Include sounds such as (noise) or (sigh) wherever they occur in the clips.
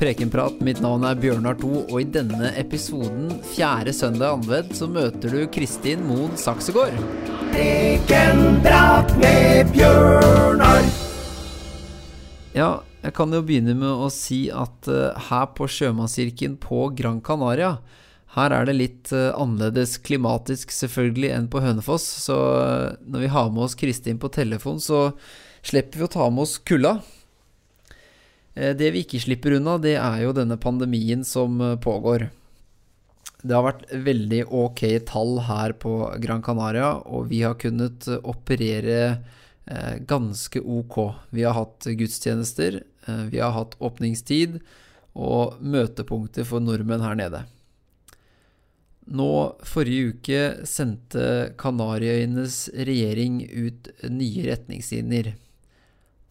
Prekenprat. Mitt navn er Bjørnar To, og i denne episoden, fjerde søndag anvendt, så møter du Kristin Moen Saksegård. Prekenprat med Bjørnar. Ja, jeg kan jo begynne med å si at eh, her på Sjømannskirken på Gran Canaria, her er det litt eh, annerledes klimatisk selvfølgelig enn på Hønefoss, så eh, når vi har med oss Kristin på telefon, så slipper vi å ta med oss kulda. Eh, Det vi ikke slipper unna, det er jo denne pandemien som eh, pågår. Det har vært veldig ok tall her på Gran Canaria, og vi har kunnet eh, operere ganske ok. Vi har hatt gudstjenester, vi har hatt åpningstid og møtepunkter for nordmenn her nede. Nå forrige uke sendte Kanariøyenes regjering ut nye retningslinjer.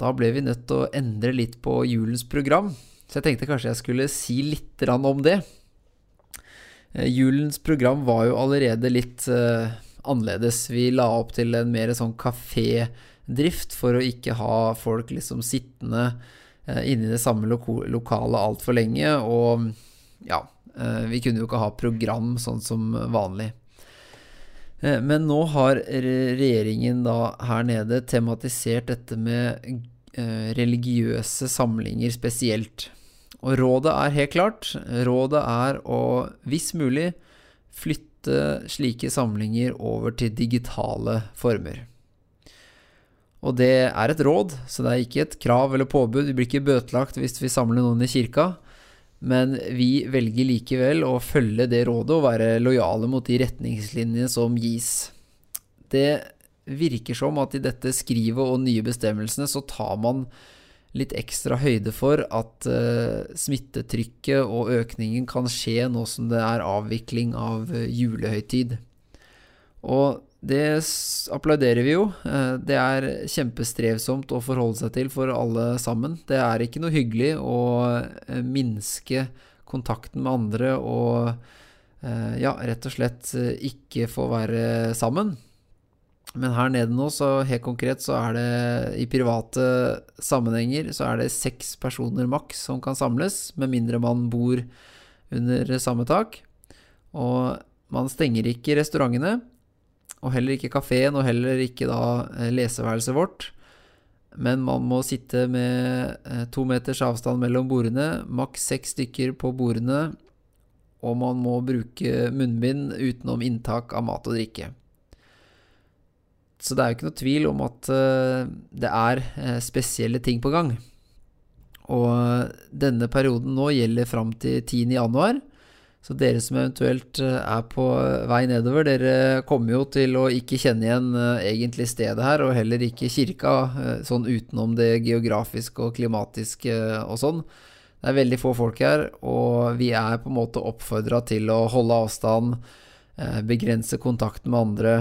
Da ble vi nødt til å endre litt på julens program, så jeg tenkte kanskje jeg skulle si litt om det. Eh, Julens program var jo allerede litt uh, annerledes. Vi la opp til en mer sånn kafédrift for å ikke ha folk liksom sittende uh, inne i det samme lo lokalet altfor lenge, og ja, uh, vi kunne jo ikke ha program sånn som vanlig. Men nå har regjeringen da her nede tematisert dette med religiøse samlinger spesielt. Og rådet er helt klart. Rådet er å, hvis mulig, flytte slike samlinger over til digitale former. Og det er et råd, så det er ikke et krav eller påbud. Vi blir ikke bøtelagt hvis vi samler noen i kirka. Men vi velger likevel å følge det rådet og være lojale mot de retningslinjene som gis. Det virker som at i dette skrivet og nye bestemmelsene så tar man litt ekstra høyde for at uh, smittetrykket og økningen kan skje nå som det er avvikling av eh, julehøytid. Og det applauderer vi jo. Eh, Det er kjempestrevsomt å forholde seg til for alle sammen. Det er ikke noe hyggelig å minske kontakten med andre og ja, rett og slett ikke få være sammen. Men her nede nå, så helt konkret, så er det i private sammenhenger så er det seks personer maks som kan samles, med mindre man bor under samme tak. Og man stenger ikke restaurantene, og heller ikke kafeen, og heller ikke da eh, leseværelset vårt. Men man må sitte med eh, to meters avstand mellom bordene, maks seks stykker på bordene, og man må bruke munnbind utenom inntak av mat og drikke. Så det er jo ikke noe tvil om at eh, det er eh, spesielle ting på gang. Og denne perioden nå gjelder fram til 10. januar. Så dere som eventuelt eh, er på vei nedover, dere kommer jo til å ikke kjenne igjen egentlig stedet her, og heller ikke kirka, sånn utenom det geografiske og klimatiske og sånn. Det er veldig få folk her, og vi er på en måte oppfordra til å holde avstand, begrense kontakten med andre.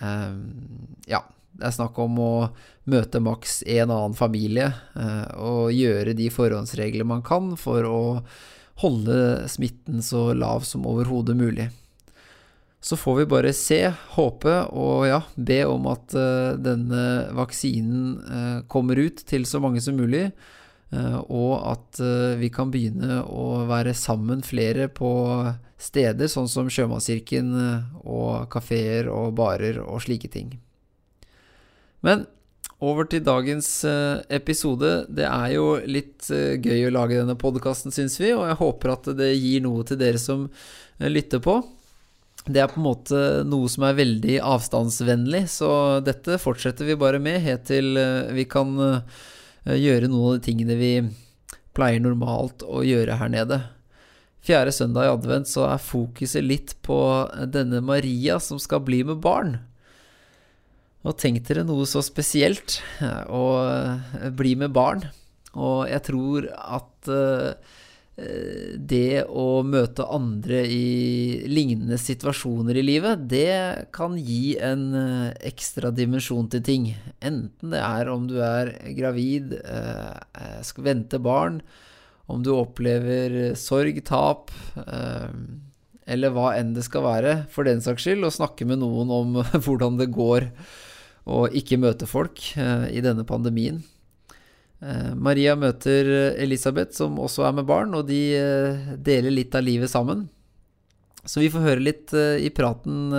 Eh, ja, det er snakk om å møte maks en annen familie eh, og gjøre de forhåndsregler man kan for å holde smitten så lav som overhodet mulig. Så får vi bare se, håpe og ja, be om at eh, denne vaksinen eh, kommer ut til så mange som mulig, og at vi kan begynne å være sammen flere på steder, sånn som Sjømannskirken eh, og kafeer og barer og slike ting. Men over til dagens eh, episode. Det er jo litt eh, gøy å lage denne podkasten, syns vi, og jeg håper at det gir noe til dere som lytter på. Det er på en måte noe som er veldig avstandsvennlig, så dette fortsetter vi bare med helt til vi kan gjøre noen av de tingene vi pleier normalt å gjøre her nede. Fjerde søndag i advent så er fokuset litt på denne Maria som skal bli med barn. Og tenk dere noe så spesielt eh, å eh, bli med barn. Og jeg tror at eh, det å møte andre i lignende situasjoner i livet, det kan gi en ekstra dimensjon til ting. Enten det er om du er gravid, skal vente barn, om du opplever sorg, tap, eh, eller hva enn det skal være, for den saks skyld, å snakke med noen om (laughs) hvordan det går å ikke møte folk eh, i denne pandemien. Eh, Maria møter Elisabeth, som også er med barn, og de deler litt av livet sammen. Så vi får høre litt i praten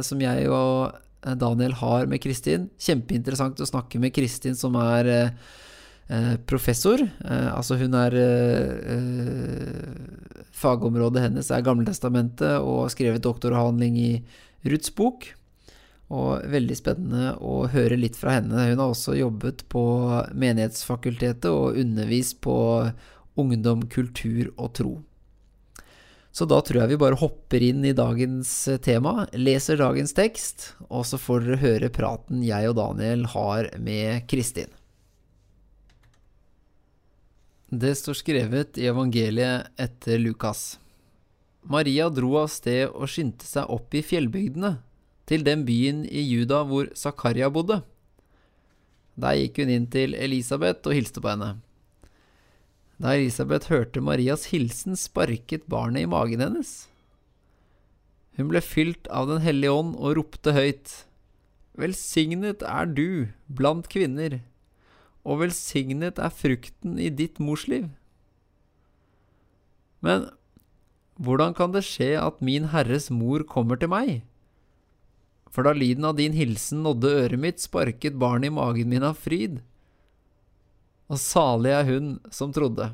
som jeg og Daniel har med Kristin. Kjempeinteressant å snakke med Kristin, som er professor. Altså, hun er Fagområdet hennes er Gammeltestamentet og har skrevet doktoravhandling i Ruths bok. Og veldig spennende å høre litt fra henne. Hun har også jobbet på Menighetsfakultetet og undervist på ungdom, kultur og tro. Så da tror jeg vi bare hopper inn i dagens tema, leser dagens tekst, og så får dere høre praten jeg og Daniel har med Kristin. Det står skrevet i evangeliet etter Lukas. Maria dro av sted og skyndte seg opp i fjellbygdene til den byen i Juda hvor Zakaria bodde. Der gikk hun inn til Elisabeth og hilste på henne. Da Elisabeth hørte Marias hilsen, sparket barnet i magen hennes. Hun ble fylt av Den hellige ånd og ropte høyt. Velsignet er du blant kvinner, og velsignet er frukten i ditt mors liv. Men hvordan kan det skje at min Herres mor kommer til meg? For da lyden av din hilsen nådde øret mitt, sparket barnet i magen min av fryd. Og salig er hun som trodde.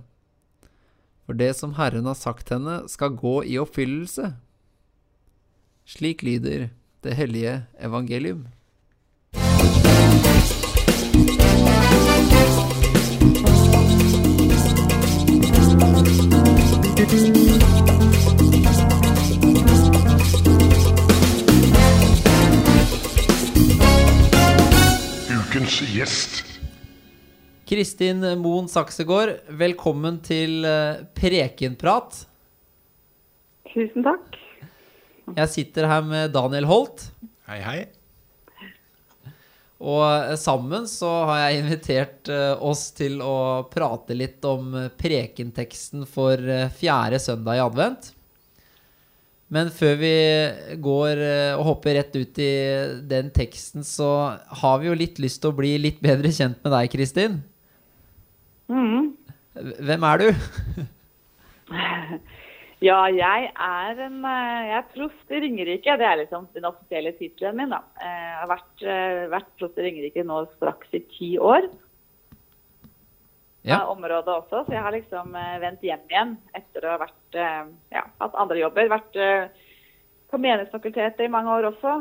For det som Herren har sagt henne, skal gå i oppfyllelse. Slik lyder det hellige evangelium. Ukens gjest. Kristin Moen Saksegård, velkommen til eh, Prekenprat. Tusen takk. Jeg sitter her med Daniel Holt. Hei, hei. Og eh, sammen så har jeg invitert eh, oss til å prate litt om prekenteksten for fjerde søndag i advent. Men før vi går eh, og hopper rett ut i den teksten, så har vi jo litt lyst til å bli litt bedre kjent med deg, Kristin. Mm. Hvem er du? (laughs) (laughs) ja, jeg er en eh, Jeg er prost i Ringerike. Det er liksom den offisielle tittelen min. da. Eh, jeg har vært, vært prost i Ringerike nå straks i ti år ja. området også. Så jeg har liksom vendt hjem igjen etter å ha vært, ja, hatt andre jobber. Vært på Menighetsfakultetet i mange år også,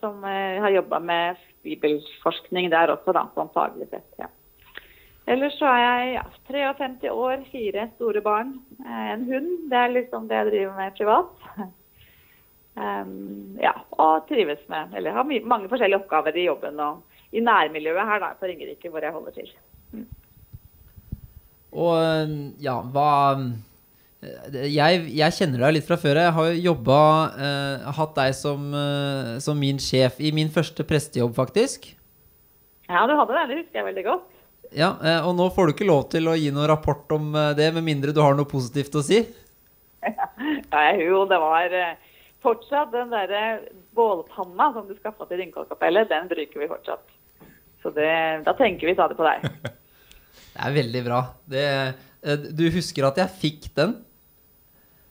som har jobba med bibelforskning der også, da, sånn faglig sett. Ja. Ellers så er jeg ja, 53 år, fire store barn, en hund. Det er liksom det jeg driver med privat. (laughs) Um, ja, og trives med Eller har mange forskjellige oppgaver i jobben og i nærmiljøet her da, på Ringerike, hvor jeg holder til. Mm. Og ja, hva jeg, jeg, kjenner deg litt fra før. Jeg har jobba eh, Hatt deg som, eh, som, min sjef i min første prestejobb, faktisk. Ja, du hadde det. Det husker jeg veldig godt. Ja, eh, Og nå får du ikke lov til å gi noen rapport om eh, det, med mindre du har noe positivt å si? (laughs) Nei, jo, det var eh, fortsatt den derre bålpanna som du skaffa til Ringkollkapellet, den bruker vi fortsatt. Så det, da tenker vi stadig på deg. (laughs) Det er veldig bra. Det, du husker at jeg fikk den?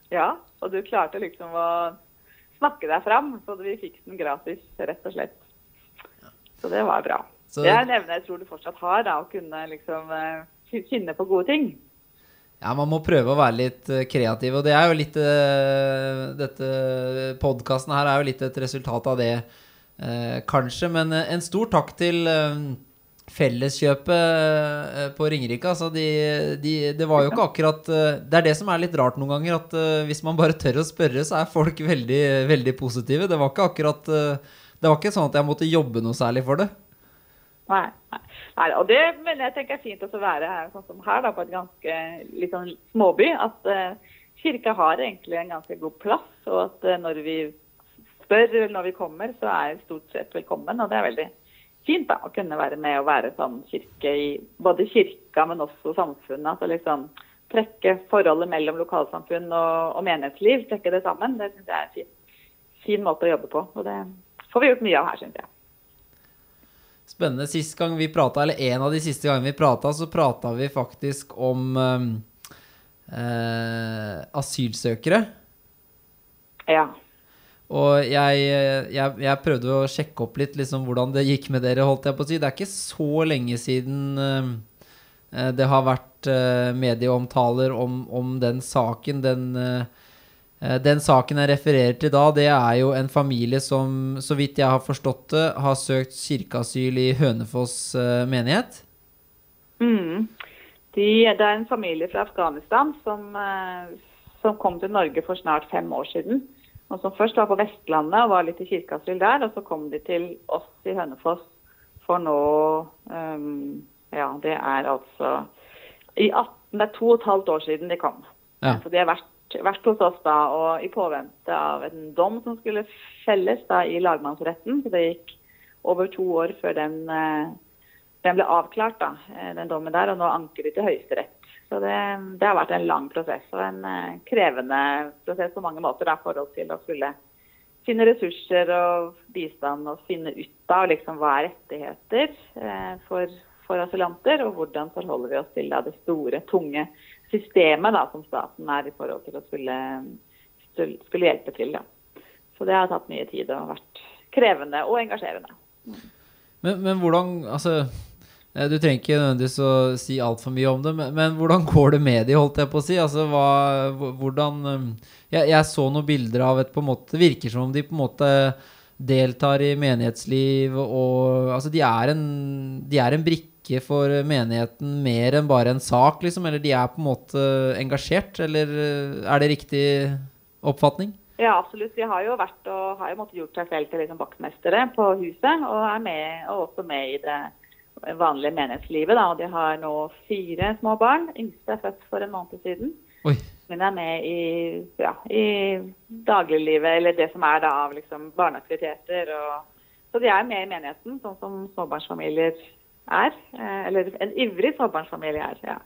Ja, og du klarte liksom å snakke deg fram, så vi fikk den gratis, rett og slett. Så det var bra. Så, det er en evne jeg tror du fortsatt har, da, å kunne liksom finne på gode ting. Ja, man må prøve å være litt uh, kreativ, og det er jo litt uh, Dette podkasten her er jo litt et resultat av det, kanskje. Men en stor takk til Felleskjøpet eh, på Ringerike, altså de, de, det var jo ikke akkurat eh, Det er det som er litt rart noen ganger, at eh, hvis man bare tør å spørre, så er folk veldig, veldig positive. Det var ikke akkurat Det var ikke sånn at jeg måtte jobbe noe særlig for det. Nei, nei. nei og det mener jeg tenker er fint å være her, sånn som her, da, på et ganske litt sånn småby. At uh, kirka har egentlig en ganske god plass, og at uh, når vi spør eller når vi kommer, så er jeg stort sett velkommen. Og det er veldig fint da, å kunne være med og være sånn kirke i både kirka, men også samfunnet. altså liksom Trekke forholdet mellom lokalsamfunn og, og menighetsliv, trekke det sammen. Det syns jeg er en fin, fin, måte å jobbe på. Og det får vi gjort mye av her, syns jeg. Spennende. Sist gang vi prata, eller en av de siste gangene vi prata, så prata vi faktisk om eh, eh, asylsøkere. Ja. Og jeg, jeg, jeg prøvde å sjekke opp litt liksom, hvordan det gikk med dere, holdt jeg på å si. Det er ikke så lenge siden eh, eh det har vært eh, medieomtaler om, om, den saken. Den, eh, den saken jeg refererer til da, det er jo en familie som, så vidt jeg har forstått det, har søkt kirkeasyl i Hønefoss eh, menighet. Mm. De, det er en familie fra Afghanistan som, som kom til Norge for snart fem år siden og som først var på Vestlandet og var litt i kirkeasyl der. Og så kom de til oss i Hønefoss for nå um, Ja, det er altså i 18, Det er to og et halvt år siden de kom. Ja. Så de har vært, vært, hos oss da, og i påvente av en dom som skulle felles da i lagmannsretten. Så det gikk over to år før den, eh, den ble avklart, da, eh, den dommen der. Og nå anker de til Høyesterett. Så det, det, har vært en lang prosess og en eh, krevende prosess på mange måter i forhold til å skulle finne ressurser og bistand og finne ut av liksom, hva er rettigheter eh, for, for, asylanter, og hvordan forholder vi oss til da, det store, tunge systemet da, som staten er i forhold til å skulle, skulle hjelpe til. Da. Så det har tatt mye tid og vært krevende og engasjerende. Men, men hvordan, altså Eh, du trenger ikke nødvendigvis å si altfor mye om det, men, men, hvordan går det med de, holdt jeg på å si? Altså, hva, hvordan um, jeg, jeg, så noen bilder av et på en måte Det virker som om de på en måte deltar i menighetsliv og Altså, de er en, de er en brikke for menigheten mer enn bare en sak, liksom? Eller de er på en måte engasjert, eller eh, er det riktig oppfatning? Ja, absolutt. De har jo vært og har jo måttet gjort seg selv til liksom vaktmestere på huset, og er med, og også med i det vanlige menighetslivet. Da. Og de har nå fire små barn. Yngste er født for en måned siden. Oi. Men er med i, ja, i dagliglivet, eller det som er da av liksom, barneaktiviteter. Og, så de er med i menigheten, sånn som småbarnsfamilier er. Eh, eller en ivrig småbarnsfamilie er. ja.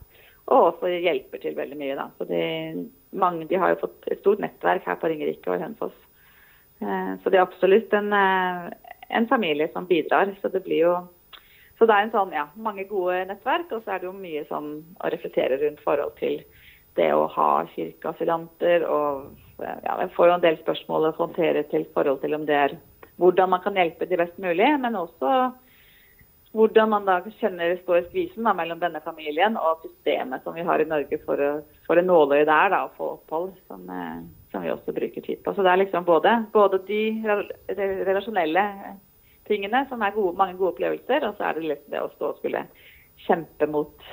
Og også hjelper til veldig mye. da. Så de, mange, de har jo fått et stort nettverk her på Ringerike og Hønefoss. Eh, så det er absolutt en, eh, en familie som bidrar. Så det blir jo så det er en sånn, ja, mange gode nettverk, og så er det jo mye sånn å reflektere rundt forhold til det å ha kirkeasylanter. Og ja, jeg får jo en del spørsmål å håndtere til forhold til om det er hvordan man kan hjelpe de best mulig, men også hvordan man da kjenner står i skvisen da, mellom denne familien og systemet som vi har i Norge for, å, for det nåløyet der da, å få opphold, som, eh, som, vi også bruker tid på. Så det er liksom både, både de relasjonelle tingene, som er gode, mange gode opplevelser. Og så er det det å stå og skulle kjempe mot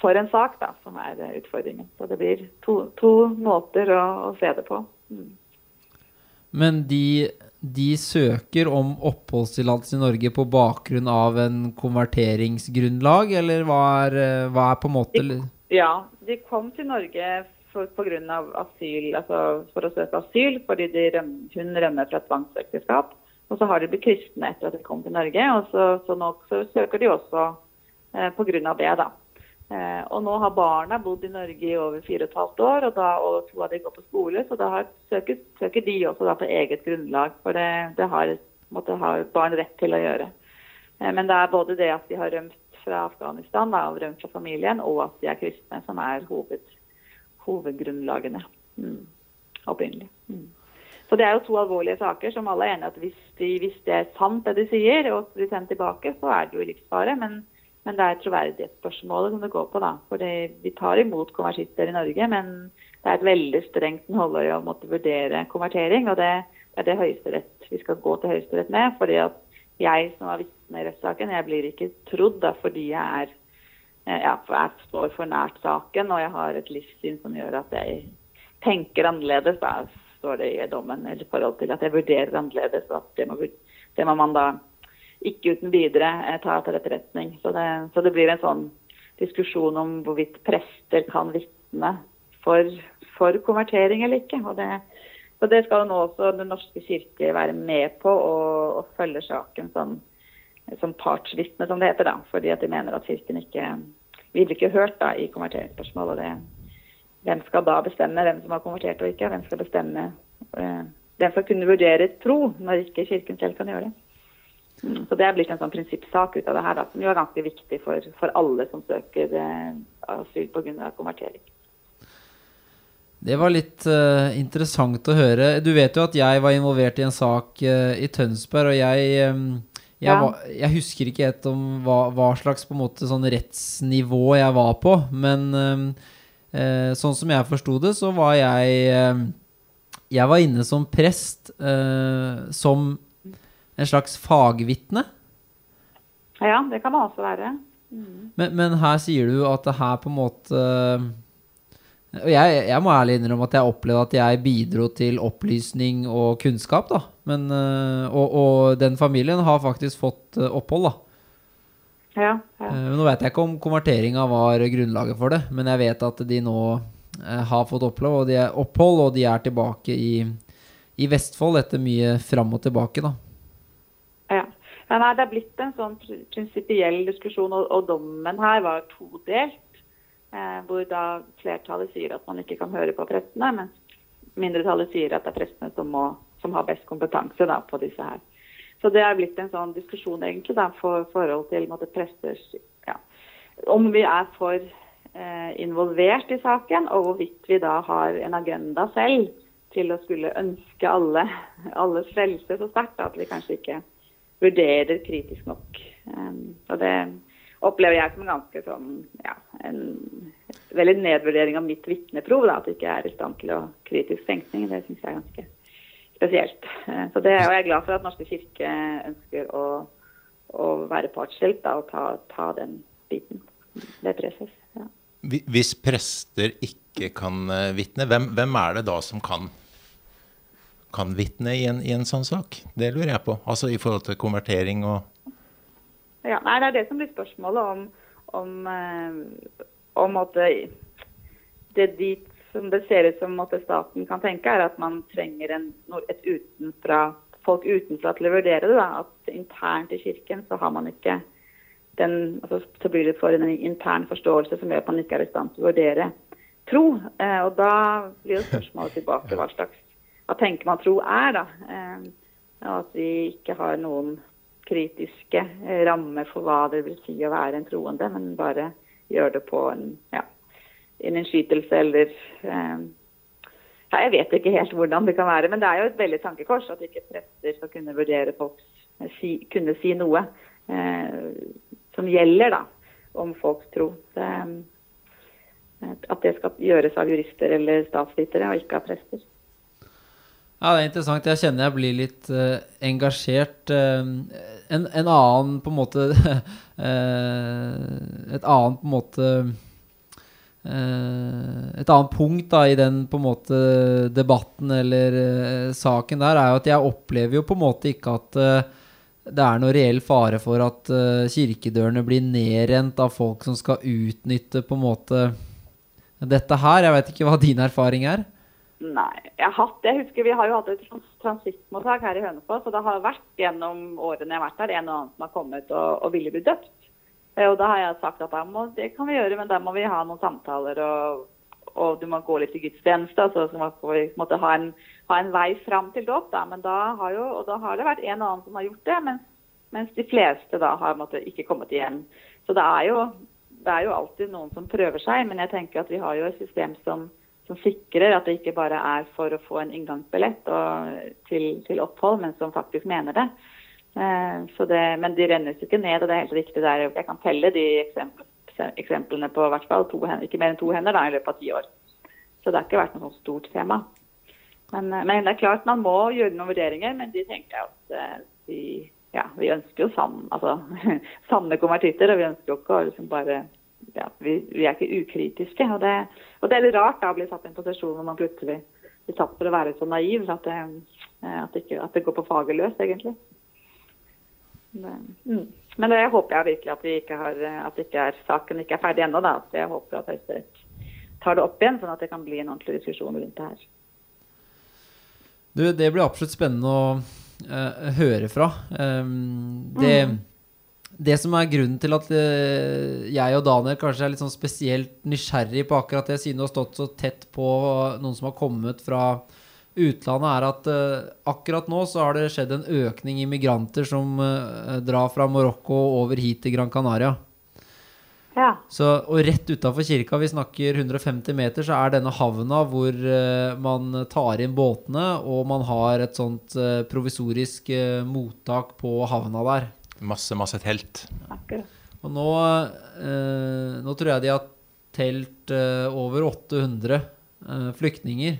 for en sak, da, som er utfordringen. Så det blir to, to måter å, å, se det på. Mm. Men de, de, søker om oppholdstillatelse i Norge på bakgrunn av en konverteringsgrunnlag, eller hva er, hva er på en måte de, Ja, de kom til Norge pga. asyl, altså for å søke asyl fordi røm, hun rømmer fra tvangsekteskap. Og så har de blitt kristne etter at de kom til Norge, og så, så nå så søker de også eh, pga. det. da. Eh, og nå har barna bodd i Norge i over fire og et halvt år, og, da, og to av de går på skole, så da søker, søker, de også på eget grunnlag. For det, det har, måtte, har, barn rett til å gjøre. Eh, men det er både det at de har rømt fra Afghanistan da, og rømt fra familien, og at de er kristne, som er hoved, hovedgrunnlagene mm. opprinnelig. Mm. Så Det er jo to alvorlige saker som alle er enige at hvis, de, hvis det er sant det de sier, og blir sendt tilbake, så er det jo livsfare. Men, men det er troverdighetsspørsmålet som det går på. da. Fordi Vi tar imot konversister i Norge, men det er et veldig strengt nåløye å måtte vurdere konvertering. og det, er det Høyesterett vi skal gå til Høyesterett med. fordi at jeg som var vitne i rettssaken, jeg blir ikke trodd da, fordi jeg er ja, jeg står for nært saken og jeg har et livssyn som gjør at jeg tenker annerledes. Da står det i dommen i forhold til at jeg vurderer annerledes. og at det må, det må man da ikke uten videre eh, ta til etterretning. Så det, så det blir en sånn diskusjon om hvorvidt prester kan vitne for, for, konvertering eller ikke. Og det, og det skal nå også Den norske kirke være med på og, og følge saken som, som partsvitne, som det heter. da, Fordi at de mener at Kirken ikke Vi blir ikke hørt da i konverteringsspørsmål. hvem skal da bestemme hvem som har konvertert og ikke? Hvem skal bestemme eh, Hvem skal kunne vurdere tro når ikke Kirken selv kan gjøre det? Mm, så det er blitt en sånn prinsippsak ut av det her, da, som jo er ganske viktig for, for alle som søker eh, asyl pga. konvertering. Det var litt uh, interessant å høre. Du vet jo at jeg var involvert i en sak uh, i Tønsberg, og jeg, um, jeg, ja. var, jeg, husker ikke helt om hva, hva, slags måte sånn rettsnivå jeg var på, men um, uh, sånn som jeg forsto det, så var jeg Jeg var inne som prest som en slags fagvitne. Ja, det kan det også være. Mm. Men, men, her sier du at det her på en måte og jeg, jeg, må ærlig innrømme at jeg opplevde at jeg bidro til opplysning og kunnskap, da. Men, eh, og, og den familien har faktisk fått eh, opphold, da. Ja, ja. Eh, nå vet jeg ikke om konverteringa var grunnlaget for det, men jeg vet at de nå har fått opphold, og de er, opphold, og de er tilbake i, i Vestfold etter mye fram og tilbake, da. Ja. Nei, det er blitt en sånn prinsipiell diskusjon, og, og dommen her var todelt. Eh, hvor da flertallet sier at man ikke kan høre på prestene, mens mindretallet sier at det er prestene som, må, som har best kompetanse da, på disse her. Så det er blitt en sånn diskusjon egentlig da, for forhold til måtte, presters ja, Om vi er for eh, involvert i saken, og hvorvidt vi da har en agenda selv til å skulle ønske alle, (laughs) alles frelse så sterkt at vi kanskje ikke vurderer kritisk nok. Um, og det opplever jeg som ganske sånn ja, en veldig nedvurdering av mitt vitneprov. At det ikke er i stand til å kritisk tenkning. Det syns jeg er ganske spesielt. Eh, så det, og jeg er glad for at Norske kirke ønsker å, å være partsskjelt og ta, ta, den biten. Det presses. Ja. Hvis prester ikke kan eh, vitne, hvem, hvem, er det da som kan, kan vitne i en, i en sånn sak? Det lurer jeg på. Altså i forhold til konvertering og ja, nei, Det er det som blir spørsmålet om, om, eh, om at det dit som det ser ut som at staten kan tenke, er at man trenger en, et utenfra, folk utenfra til å vurdere det. Da. At internt i kirken så har man ikke den, altså, så blir det for en intern forståelse som gjør at man ikke er i stand til å vurdere tro. Eh, og da blir jo spørsmålet tilbake hva slags hva tenker man tro er, da. Eh, at vi ikke har noen kritiske rammer for hva det vil si å være en troende, men bare gjør det på en, ja, innskytelse eller eh, ja, Jeg vet ikke helt hvordan det kan være, men det er jo et veldig tankekors at ikke prester skal kunne vurdere folks si, kunne si noe eh, som gjelder da, om folks tro. Det, eh, at det skal gjøres av jurister eller statsvitere, og ikke av prester. Ja, det er interessant. Jeg kjenner jeg blir litt uh, engasjert. Uh, en, en, annen på en måte uh, (laughs) Et annet på en måte Et annet punkt da i den på en måte debatten eller saken der, er jo at jeg opplever jo på en måte ikke at det er noe reell fare for at kirkedørene blir nedrent av folk som skal utnytte på en måte dette her. Jeg vet ikke hva din erfaring er? Nei. Jeg har hatt, jeg husker Vi har jo hatt et transittmottak her i Hønefoss. og Det har vært gjennom årene jeg har vært her, en og annen som har kommet og, og ville bli døpt. Eh, og Da har jeg sagt at må, det kan vi gjøre, men da må vi ha noen samtaler. og, og du må gå litt i gudstjeneste. Altså, så må vi måtte ha en, ha en vei fram til dåp. Da. Men da har, jo, og da har det vært en og annen som har gjort det, mens, mens de fleste da har måtte, ikke kommet igjen. Så det er, jo, det er jo alltid noen som prøver seg. Men jeg tenker at vi har jo et system som som sikrer at det ikke bare er for å få en inngangsbillett til, til, opphold, men som faktisk mener det. Eh, det men de rennes ikke ned, og det er helt riktig der. Jeg kan telle de eksemplene på hvert fall ikke mer enn to hender da, i løpet av ti år. Så det har ikke vært noe stort tema. Men, eh, men, det er klart man må gjøre noen vurderinger, men de tenker jeg at eh, vi, ja, vi ønsker jo altså, (laughs) sanne konvertitter. Og vi ønsker jo ikke å liksom bare ja, vi, vi, er ikke ukritiske. Og det, og det, er litt rart da, å bli satt i en posisjon hvor man plutselig blir satt for å være så naiv at det, eh, at det, ikke, at det går på faget løs, egentlig. Mm. Men det håper jeg virkelig at, vi ikke har, at ikke er, saken ikke er ferdig ennå. Jeg håper at Høyesterett tar det opp igjen, sånn at det kan bli en ordentlig diskusjon rundt det her. Du, det blir absolutt spennende å uh, høre fra. Um, det mm det som er grunnen til at uh, jeg og Daniel kanskje er litt sånn spesielt nysgjerrig på akkurat det, siden du har stått så tett på noen som har kommet fra, utlandet, er at eh, akkurat nå så har det skjedd en økning i migranter som eh, drar fra Marokko over hit til Gran Canaria. Ja. Så, og rett utafor kirka, vi snakker 150 meter, så er denne havna hvor eh, man tar inn båtene, og man har et sånt eh, provisorisk eh, mottak på havna der. Masse, masse telt. Akkurat. Og nå, eh, nå tror jeg de har telt eh, over 800 eh, flyktninger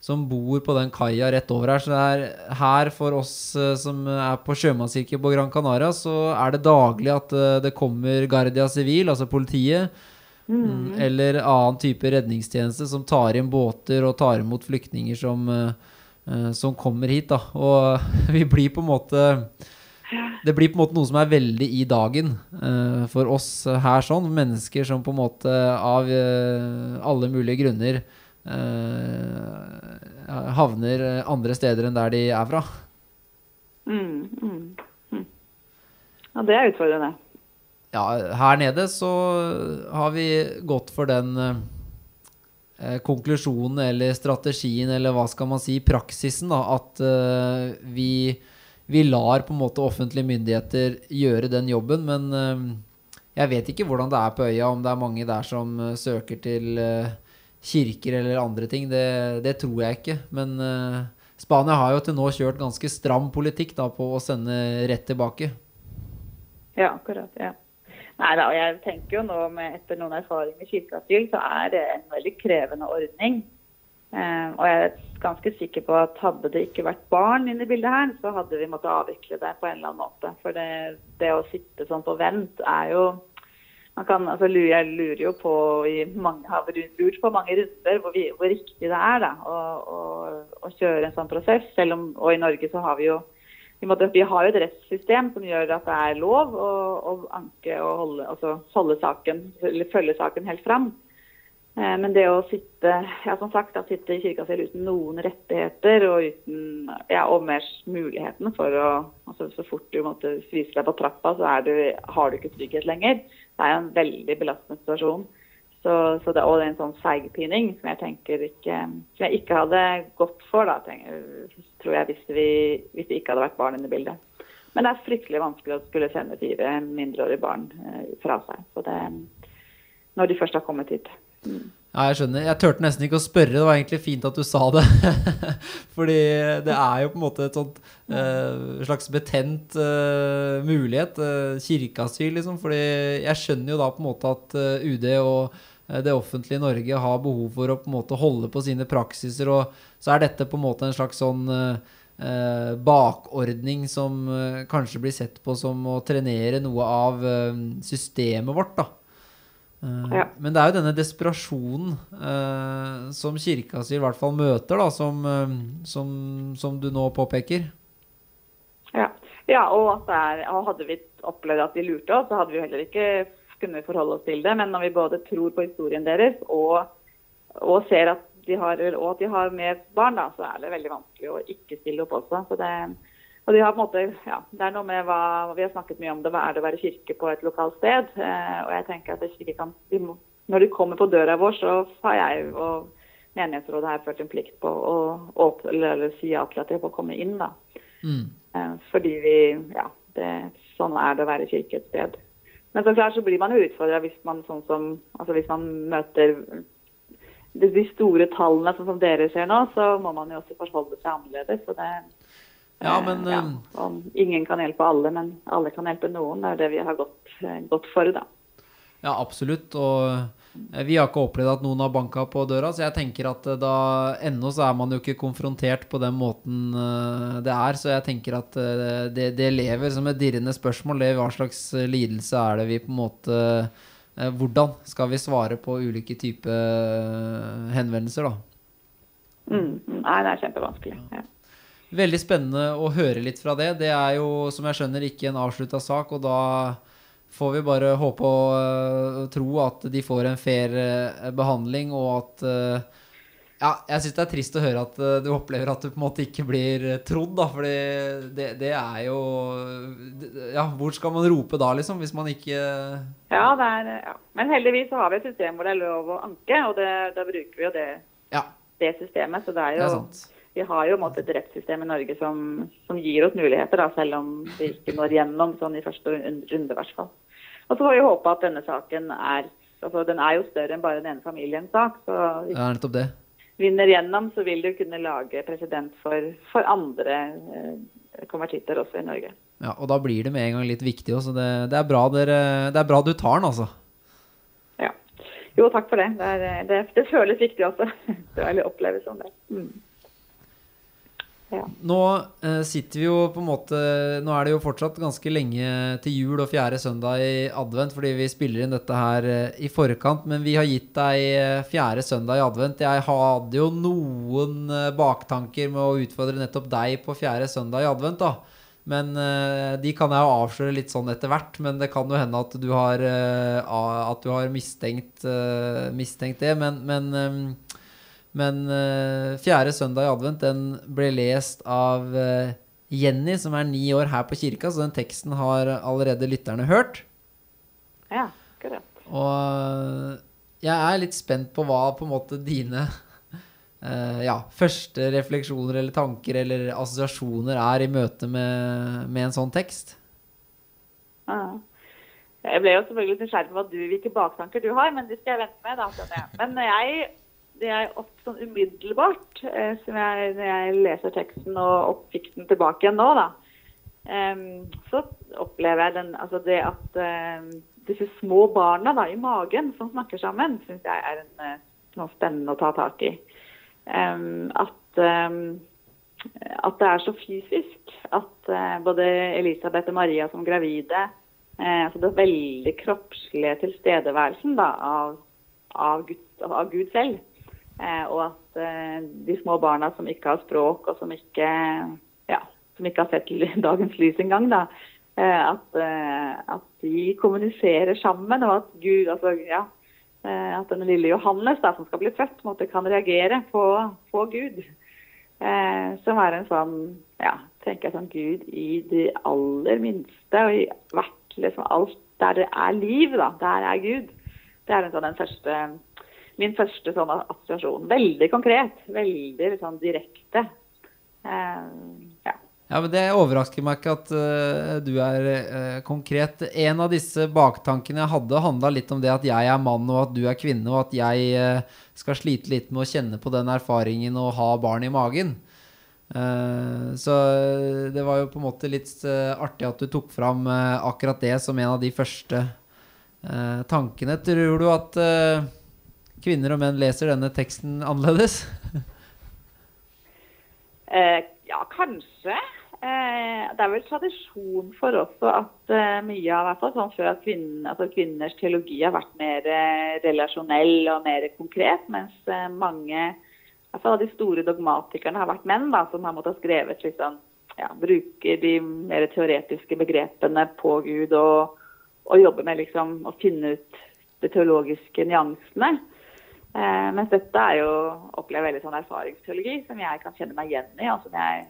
som bor på den kaia rett over her. Så det er her for oss eh, som er på sjømannskirke på Gran Canaria, så er det daglig at eh, det kommer Guardia Civil, altså politiet, mm, eller annen type redningstjeneste som tar inn båter og tar imot flyktninger som, eh, som kommer hit. Da. Og (laughs) vi blir på en måte det blir på en måte noe som er veldig i dagen uh, for oss her sånn. Mennesker som på en måte av uh, alle mulige grunner uh, havner andre steder enn der de er fra. Mm, mm, mm. Ja, det er utfordrende. Ja, her nede så har vi gått for den eh, konklusjonen eller strategien, eller hva skal man si, praksisen, da, at eh, vi vi lar på en måte offentlige myndigheter gjøre den jobben, men eh, jeg vet ikke hvordan det er på øya, om det er mange der som eh, søker til eh, kirker eller andre ting. Det, det tror jeg ikke. Men Spania har jo til nå kjørt ganske stram politikk da, på å sende rett tilbake. Ja, akkurat. ja. Nei da, jeg tenker jo nå med etter noen erfaring med kirkeasyl, så er det en veldig krevende ordning. Eh, og jeg er ganske sikker på at hadde det ikke vært barn inne i bildet her, så hadde vi måttet avvikle det på en eller annen måte. For det, det å sitte sånn på vent er jo kan, altså, Jeg lurer jo på mange, har lurt på mange runder hvor, vi, hvor riktig det er da, å, å, å, kjøre en sånn prosess. Selv om, og i Norge så har vi jo vi, måtte, vi har et rettssystem som gjør at det er lov å, å anke og holde, altså holde saken, følge saken helt fram. Eh, men det å sitte ja, som sagt, da, sitte i kirkeasyl uten noen rettigheter og uten ja, og mer muligheten for å altså Så fort du måtte svise deg på trappa, så du, har du ikke trygghet lenger. Det er en veldig belastende situasjon. Så, så det, og det er en sånn seigpining som jeg tenker ikke, som jeg ikke hadde gått for, da, tenker, tror jeg, hvis, vi, hvis det ikke hadde vært barn inne i bildet. Men det er fryktelig vanskelig å skulle sende fire mindreårige barn eh, fra seg. Så det, når de først har kommet hit. Ja, jeg skjønner. Jeg turte nesten ikke å spørre. Det var egentlig fint at du sa det. (laughs) Fordi det er jo på en måte et sånt uh, slags betent uh, mulighet. Uh, kirkeasyl, liksom. Fordi jeg skjønner jo da på en måte at UD og det offentlige Norge har behov for å på en måte holde på sine praksiser. Og så er dette på en måte en slags sånn bakordning som kanskje blir sett på som å trenere noe av systemet vårt. da. Uh, ja. Men det er jo denne desperasjonen uh, som kirkeasyl i hvert fall møter, da, som, uh, som, som, du nå påpeker. Ja, ja og, er, hadde vi opplevd at de lurte oss, så hadde vi heller ikke kunnet forholde oss til det. Men når vi både tror på historien deres og, og ser at de har, og at de har med barn, da, så er det veldig vanskelig å ikke stille opp også. Så det, og de har på en måte, ja, Det er noe med hva Vi har snakket mye om det. Hva er det å være kirke på et lokalt sted? Eh, og jeg tenker at det kan, de må, Når de kommer på døra vår, så har jeg og menighetsrådet her ført en plikt på å åpne, eller, eller si ja til at de får komme inn. da. Mm. Eh, fordi vi Ja, det, sånn er det å være kirke et sted. Men så klart så blir man jo utfordra hvis man sånn som, altså hvis man møter de store tallene sånn som dere ser nå, så må man jo også forholde seg annerledes. så det ja, eh, men, ja, og ingen kan hjelpe alle, men alle kan hjelpe noen. Det er det vi har gått, eh, gått for. da. Ja, absolutt. Og eh, vi har ikke opplevd at noen har banka på døra, så jeg tenker at da ennå så er man jo ikke konfrontert på den måten det er. Så jeg tenker at det, det lever som et dirrende spørsmål. Det hva slags lidelse er det vi på en måte Hvordan skal vi svare på ulike typer henvendelser, da? Mm, nei, det er kjempevanskelig. Ja. Veldig spennende å høre litt fra det. Det er jo, som jeg skjønner, ikke en avslutta sak, og da får vi bare håpe og uh, tro at de får en fair uh, behandling, og at uh, Ja, jeg syns det er trist å høre at du opplever at du på en måte ikke blir trodd, da, for det, det, er jo Ja, hvor skal man rope da, liksom, hvis man ikke Ja, det er ja. Men heldigvis så har vi et system hvor det er lov å anke, og det, da bruker vi jo det, ja. det systemet. Så det er jo det er vi har jo måte et rettssystem i Norge som, som gir oss muligheter, da, selv om vi ikke når gjennom sånn i første runde, i hvert fall. Og så får vi håpe at denne saken er altså Den er jo større enn bare den ene familiens sak. Så hvis Ja, nettopp det. vinner gjennom, så vil du kunne lage president for, for andre eh, konvertitter også i Norge. Ja, og da blir det med en gang litt viktig også. Det, det, er bra dere, det er bra du tar den, altså. Ja. Jo, takk for det. Det, er, det, det føles viktig også. (laughs) Det oppleves som det. Mm. Ja. Nå eh, sitter vi jo på en måte Nå er det jo fortsatt ganske lenge til jul og fjerde søndag i advent, fordi vi spiller inn dette her eh, i forkant, men vi har gitt deg eh, fjerde søndag i advent. Jeg hadde jo noen eh, baktanker med å utfordre nettopp deg på fjerde søndag i advent, da. Men eh, de kan jeg jo avsløre litt sånn etter hvert. Men det kan jo hende at du har, eh, at du har mistenkt, mistenkt det. Men, men men uh, fjerde søndag i advent den ble lest av uh, Jenny, som er ni år her på kirka, så den teksten har allerede lytterne hørt. ja, korrekt. Og eh, jeg er litt spent på hva på en måte dine uh, (laughs) ja, første refleksjoner eller tanker eller assosiasjoner er i møte med, med en sånn tekst. Ja. Jeg ble jo selvfølgelig nysgjerrig på hvilke baktanker du har, men det skal jeg vente med. da. Men jeg, det jeg opp, sånn umiddelbart, eh, jeg, når jeg leser teksten og, og fikk den tilbake igjen nå, da, em, så opplever jeg den, altså det at em, disse små barna da, i magen som snakker sammen, syns jeg er en, eh, noe spennende å ta tak i. Em, at at det er så fysisk. At eh, både Elisabeth og Maria som gravide eh, altså Det veldig kroppslige tilstedeværelsen da, av, av, Gud, av Gud selv. Eh, og at eh, de små barna som ikke har språk, og som ikke, ja, som ikke har sett (laughs) dagens lys engang, da, eh, at, at de kommuniserer sammen, og at Gud altså, ja, at den lille Johannes da, som skal bli født, måtte, kan reagere på, på Gud. Eh, som er en sånn ja, tenker jeg sånn Gud i det aller minste, og i hvert liksom alt der det er liv, da, der er Gud. Det er en sånn den første, min første sånn assosiasjon. Veldig konkret, veldig sånn direkte. Uh, ja. Ja, men Det overrasker meg ikke at uh, du er uh, konkret. En av disse baktankene jeg hadde, handla litt om det at jeg er mann og at du er kvinne, og at jeg skal slite litt med å kjenne på den erfaringen å ha barn i magen. Så det var jo på en måte litt artig at du tok fram akkurat det som en av de første tankene. Tror du at kvinner og menn leser denne teksten annerledes? (laughs) Eh, ja, kanskje. Eh, det er vel tradisjon for også at eh, mye av hvert sånn før at kvinnen, altså kvinners teologi har vært mer eh, relasjonell og mer konkret, mens eh, mange av de store dogmatikerne har vært menn da, som har måttet ha skrevet liksom, ja, bruker de mer teoretiske begrepene på Gud og, og jobber med liksom, å finne ut de teologiske nyansene. Eh, mens dette er jo opplever veldig sånn erfaringsteologi som jeg kan kjenne meg igjen i. og som jeg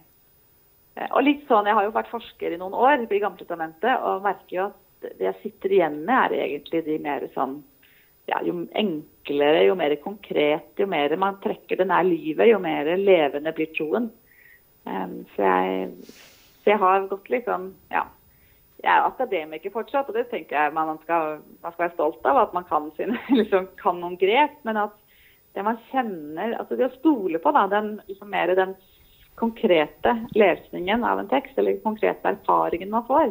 Eh, Og litt sånn, Jeg har jo vært forsker i noen år i Gamletestamentet og merker jo at det jeg sitter igjen med, er egentlig de mer sånn ja, Jo enklere, jo mer konkret, jo mer man trekker det nær livet, jo mer levende blir troen. Em, så, jeg, så jeg har gått sånn Ja. Jeg er akademiker fortsatt, og det tenker jeg man skal, man skal være stolt av. At man kan, sine, (laughs) liksom, kan noen grep. Men at det man kjenner altså Det å stole på da, den, liksom mer den konkrete lesningen av en tekst, eller den konkrete erfaringen man får,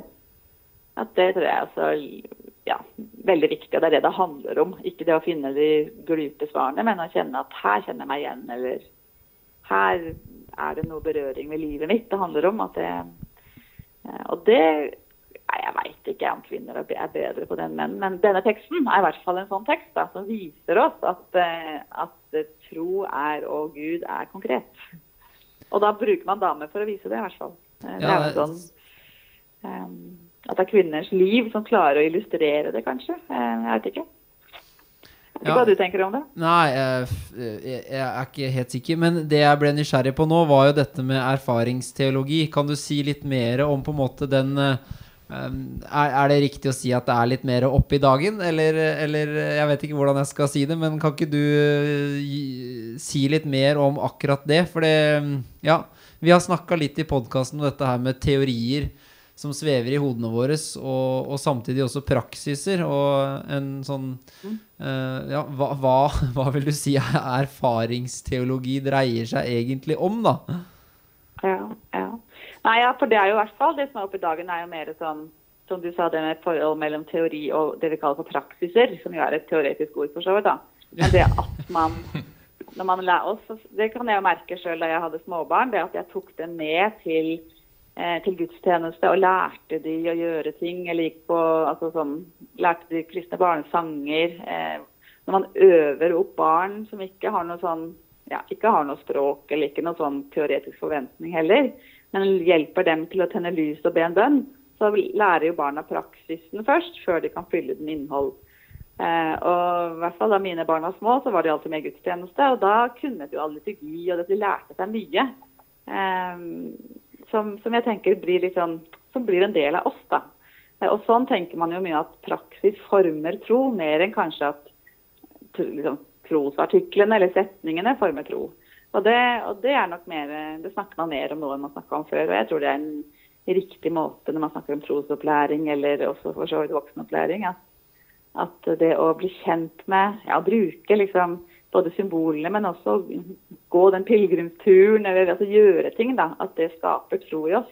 at det tror jeg altså, ja, veldig viktig. Og det er det det handler om. Ikke det å finne de glupe svarene, men å kjenne at her kjenner jeg meg igjen, eller her er det noe berøring med livet mitt. Det handler om at det Og det Nei, jeg veit ikke om kvinner er bedre på det enn menn, men denne teksten er i hvert fall en sånn tekst da, som viser oss at, eh, at eh, tro er og Gud er konkret. Og da bruker man damer for å vise det, i hvert fall. Eh, Det er jo sånn at det er kvinners liv som klarer å illustrere det, kanskje. Jeg vet ikke. Jeg vet ikke Ja. hva du tenker om det? Nei, jeg, jeg, er ikke helt sikker. Men det jeg ble nysgjerrig på nå, var jo dette med erfaringsteologi. Kan du si litt mer om på en måte den er, er, det riktig å si at det er litt mer oppe i dagen, eller, eller, jeg vet ikke hvordan jeg skal si det, men kan ikke du uh, si litt mer om akkurat det? For det Ja, vi har snakka litt i podkasten om dette her med teorier som svever i hodene våre, og, og, samtidig også praksiser. Og en sånn uh, Ja, hva, hva, (laughs) hva, vil du si erfaringsteologi dreier seg egentlig om, da? Ja, ja. Nei, ja, for det er jo i hvert fall det som er oppe i dagen, er jo mer sånn som du sa, det med forhold mellom teori og det vi kaller for praksiser, som jo er et teoretisk ord for så vidt. da. Men det at man (laughs) når man lærer oss, Det kan jeg jo merke sjøl da jeg hadde småbarn, det at jeg tok det med til Eh, til gudstjeneste og lærte de å gjøre ting. Eller gikk på, altså sånn, lærte de kristne barnesanger. Eh, når man øver opp barn som ikke har noe sånn ja, ikke har noe språk eller ikke noe sånn teoretisk forventning heller, men hjelper dem til å tenne lys og be en bønn, så lærer jo barna praksisen først, før de kan fylle den innhold. Eh, og i hvert fall Da mine barn var små, så var de alltid med i gudstjeneste. Og da kunne de jo all liturgi, og de lærte seg mye. Eh, som, som, jeg tenker blir, sånn, som blir en del av oss. da. Eh, og sånn tenker man jo mye at praksis former tro, mer enn kanskje at liksom, trosartiklene eller setningene former tro. Og det, og det, er nok mer, det snakker man mer om nå enn man snakka om før. Og jeg tror det er en riktig måte når man snakker om trosopplæring eller også for så vidt voksenopplæring. At, at det å bli kjent med, ja, bruke liksom både symbolene, men også gå den pilegrimsturen, eller altså gjøre ting, da. At det skaper tro i oss.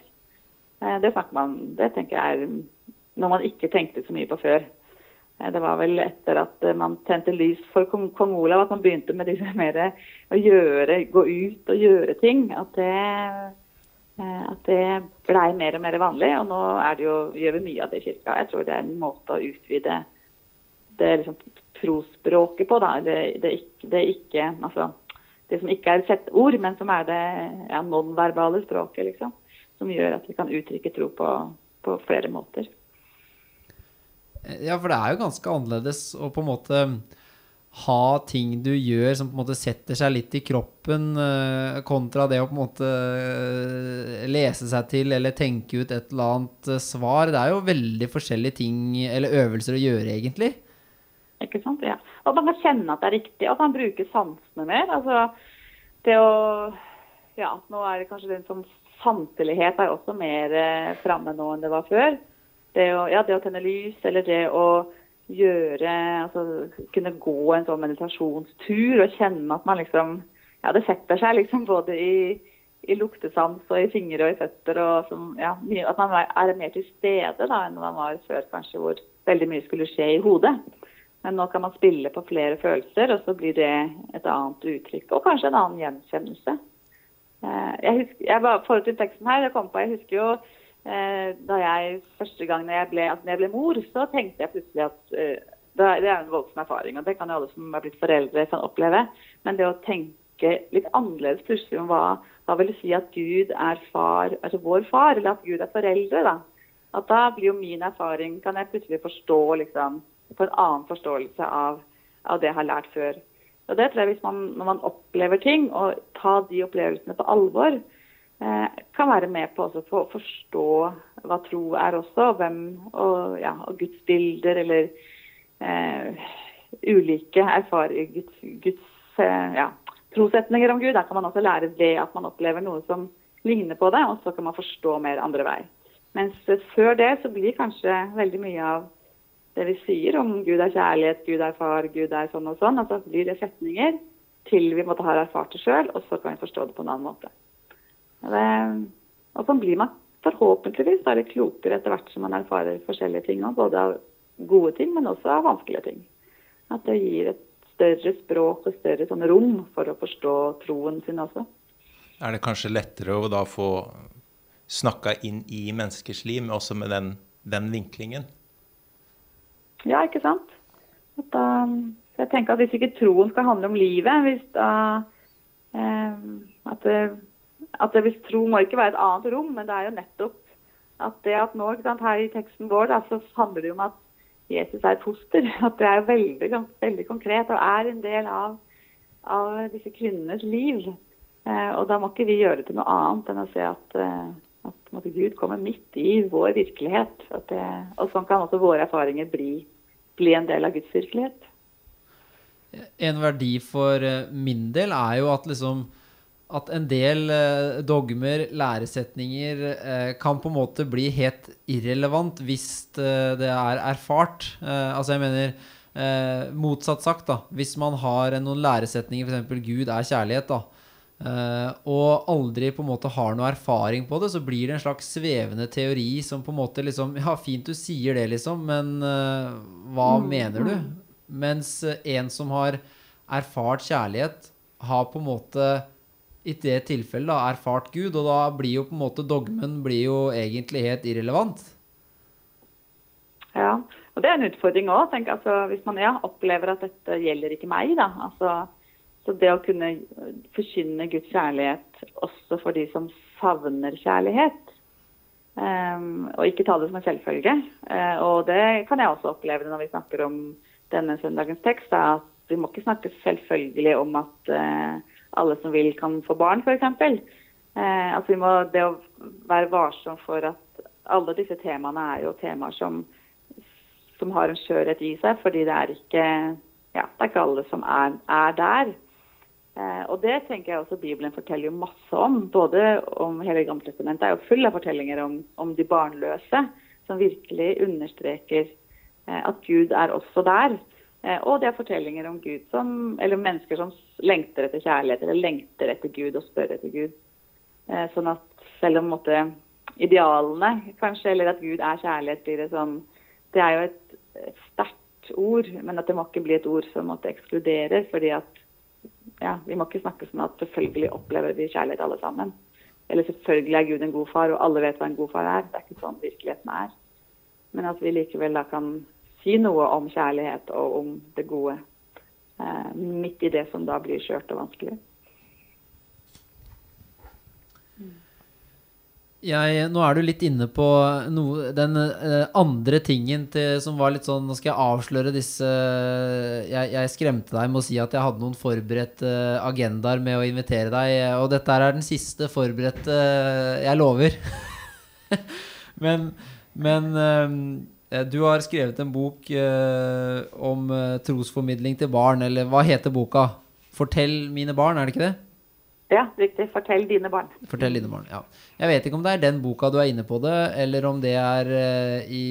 Eh, det snakker man Det tenker jeg er noe man ikke tenkte så mye på før. Eh, det var vel etter at eh, man tente lys for kong, Olav at man begynte med disse mer å gjøre, gå ut og gjøre ting. At det, at det blei mer og mer vanlig. Og nå jo, gjør vi mye av det i kirka. Jeg tror det er en måte å utvide det liksom trosspråket på. Da. Det, det, det, ikke, altså, det som ikke er et sett ord, men som er det ja, nonverbale språket. Liksom, som gjør at vi kan uttrykke tro på, på flere måter. Ja, for det er jo ganske annerledes å på en måte ha ting du gjør som på en måte setter seg litt i kroppen, eh, kontra det å på en måte eh, lese seg til eller tenke ut et eller annet eh, svar. Det er jo veldig forskjellige ting eller øvelser å gjøre, egentlig. Ikke sant? Ja. At man kan kjenne at det er riktig, at man bruker sansene mer. Altså, det å Ja, nå er det kanskje den som sanselighet er også mer eh, framme nå enn det var før. Det å, ja, det å tenne lys, eller det å gjøre Altså kunne gå en sånn meditasjonstur og kjenne at man liksom Ja, det setter seg liksom både i, i luktesans og i fingre og i føtter. og som, ja, At man er mer til stede da enn man var før, kanskje, hvor veldig mye skulle skje i hodet. Men nå kan man spille på flere følelser, og så blir det et annet uttrykk. Og kanskje en annen gjenkjennelse. Eh, jeg husker, jeg var forhold til teksten her, jeg kom på, jeg husker jo da jeg første gang når jeg, ble, altså når jeg ble mor, så tenkte jeg plutselig at uh, det er en voldsom erfaring, og det kan jo alle som er blitt foreldre kan oppleve. Men det å tenke litt annerledes plutselig om hva, hva vil det si at Gud er far, altså vår far, eller at Gud er foreldre, da. At da blir jo min erfaring, kan jeg plutselig forstå liksom få en annen forståelse av, av, det jeg har lært før. Og det tror jeg hvis man, Når man opplever ting, og tar de opplevelsene på alvor, eh, kan være med på å forstå hva tro er også, og, hvem, og, ja, og gudsbilder eller eh, ulike erfaringer, Guds, Guds eh, ja, trosetninger om Gud. Der kan man også lære det at man opplever noe som ligner på det, og så kan man forstå mer andre vei. Mens før det så blir kanskje veldig mye av det vi sier om Gud er kjærlighet, Gud er far, Gud er sånn og sånn. Altså blir det setninger til vi måtte ha erfart det sjøl, og så kan vi forstå det på en annen måte. Det, og sånn blir man forhåpentligvis da litt klokere etter hvert som man erfarer forskjellige ting. Både av gode ting, men også av vanskelige ting. At det gir et større språk og større sånn rom for å forstå troen sin også. Er det kanskje lettere å da få snakka inn i menneskers liv, også med den, den vinklingen? Ja, ikke sant. At da, jeg tenker at Hvis ikke troen skal handle om livet hvis da, eh, at, det, at det, Hvis tro må ikke være et annet rom, men det er jo nettopp at det at nå sant, her i teksten vår da, så handler det om at Jesus er et foster. (laughs) At det er veldig, veldig konkret og er en del av, av disse kvinnenes liv. Eh, og da må ikke vi gjøre det til noe annet enn å se at, eh, At måtte Gud kommer midt i vår virkelighet. Det, og sånn kan også våre erfaringer bli, bli en del av Guds virkelighet. En verdi for eh, min del er jo at liksom at en del eh, dogmer, læresetninger, eh, kan på en måte bli helt irrelevant hvis eh, det er erfart. Altså jeg mener motsatt sagt, da. Hvis man har noen læresetninger, f.eks. Gud er kjærlighet, da. og aldri på en måte har noe erfaring på det, så blir det en slags svevende teori som på en måte liksom Ja, fint du sier det, liksom, men hva mener du? Mens eh, en som har erfart kjærlighet, har på en måte i det tilfellet da, erfart Gud, og da blir jo på en måte dogmen blir jo egentlig helt irrelevant. Ja, og det er en utfordring òg. Altså, hvis man ja, opplever at dette gjelder ikke meg, da. Altså, så det å kunne forkynne Guds kjærlighet også for de som savner kjærlighet, um, og ikke ta det som en selvfølge. Uh, og det kan jeg også oppleve når vi snakker om denne søndagens tekst, da, at vi må ikke snakke selvfølgelig om at uh, alle som vil, kan få barn, f.eks. Eh, altså vi må, det å være varsom for at alle disse temaene er jo temaer som, som har en skjørhet i seg, fordi det er ikke, ja, det er ikke alle som er, er der. Eh, og det tenker jeg også Bibelen forteller jo masse om. Både om hele Gamletestamentet er jo full av fortellinger om, om de barnløse, som virkelig understreker eh, at Gud er også der. Eh, og det er fortellinger om Gud som, eller mennesker som lengter etter kjærlighet, eller lengter etter Gud og spør etter Gud. Eh, sånn at selv om måtte, idealene, kanskje, eller at Gud er kjærlighet, blir det sånn Det er jo et sterkt ord, men at det må ikke bli et ord som måtte ekskludere. fordi at ja, vi må ikke snakke sånn at selvfølgelig opplever vi kjærlighet alle sammen. Eller selvfølgelig er Gud en god far, og alle vet hva en god far er. Det er ikke sånn virkeligheten er. Men at vi likevel da kan si noe om kjærlighet og om det gode eh, midt i det som da blir skjørt og vanskelig. Jeg, nå er du litt inne på noe, den eh, andre tingen til, som var litt sånn Nå skal jeg avsløre disse jeg, jeg, skremte deg med å si at jeg hadde noen forberedte agendaer med å invitere deg, og dette er den siste forberedte Jeg lover. (laughs) men, men eh, du har skrevet en bok eh, om eh, trosformidling til barn, eller hva heter boka? 'Fortell mine barn', er det ikke det? Ja, riktig. 'Fortell dine barn'. Fortell dine barn, ja. Jeg vet ikke om det er den boka du er inne på det, eller om det er eh, i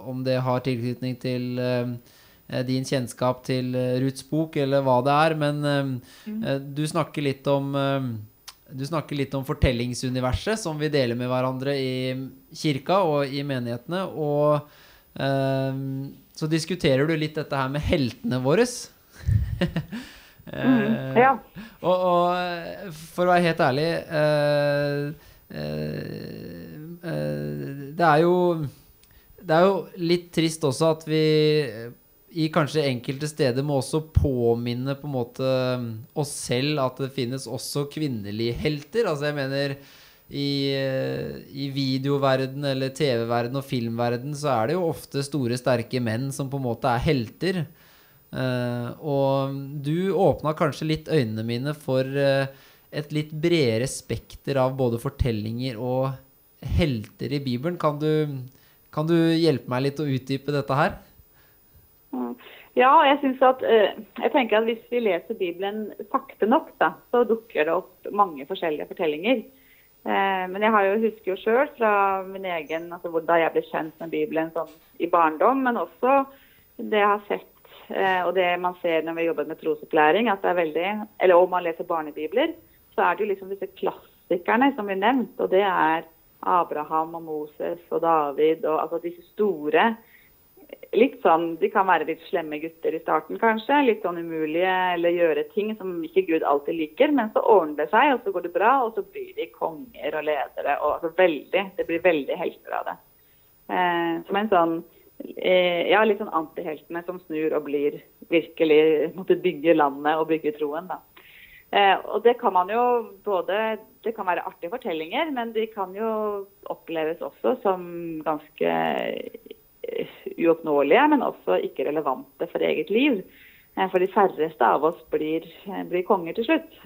Om det har tilknytning til eh, din kjennskap til Ruths bok, eller hva det er. Men mm. du snakker litt om du snakker litt om fortellingsuniverset som vi deler med hverandre i kirka og i menighetene. Og så diskuterer du litt dette her med heltene våre. (laughs) Mm, ja. Og, og, for å være helt ærlig eh, eh, Det er jo Det er jo litt trist også at vi i kanskje enkelte steder må også påminne på en måte oss selv at det finnes også kvinnelige helter. Altså jeg mener i, i videoverden eller TV-verden og filmverden så er det jo ofte store, sterke menn som på en måte er helter. Uh, og du åpna kanskje litt øynene mine for uh, et litt bredere spekter av både fortellinger og helter i Bibelen. Kan du, kan du hjelpe meg litt å utdype dette her? Mm. Ja, jeg synes at uh, jeg tenker at hvis vi leser Bibelen sakte nok, da, så dukker det opp mange forskjellige fortellinger. men jeg jo, husker jo sjøl fra min egen, altså da jeg ble kjent med Bibelen sånn i barndom, men også det jeg har sett Eh, og det man ser når vi jobber med trosopplæring, at det er veldig Eller om man leser barnebibler, så er det jo liksom disse klassikerne som blir nevnt. Og det er Abraham og Moses og David og altså disse store Litt sånn, De kan være litt slemme gutter i starten, kanskje. Litt sånn umulige eller gjøre ting som ikke Gud alltid liker. Men så ordner det seg, og så går det bra, og så blir de konger og ledere. og altså veldig, Det blir veldig helter av det. Eh, som en sånn Eh, ja, litt sånn antiheltene som snur og blir virkelig måtte bygge landet og bygge troen. da. Eh, og det kan man jo både Det kan være artige fortellinger, men de kan jo oppleves også som ganske uoppnåelige, men også ikke relevante for eget liv. For de færreste av oss blir, blir konger til slutt.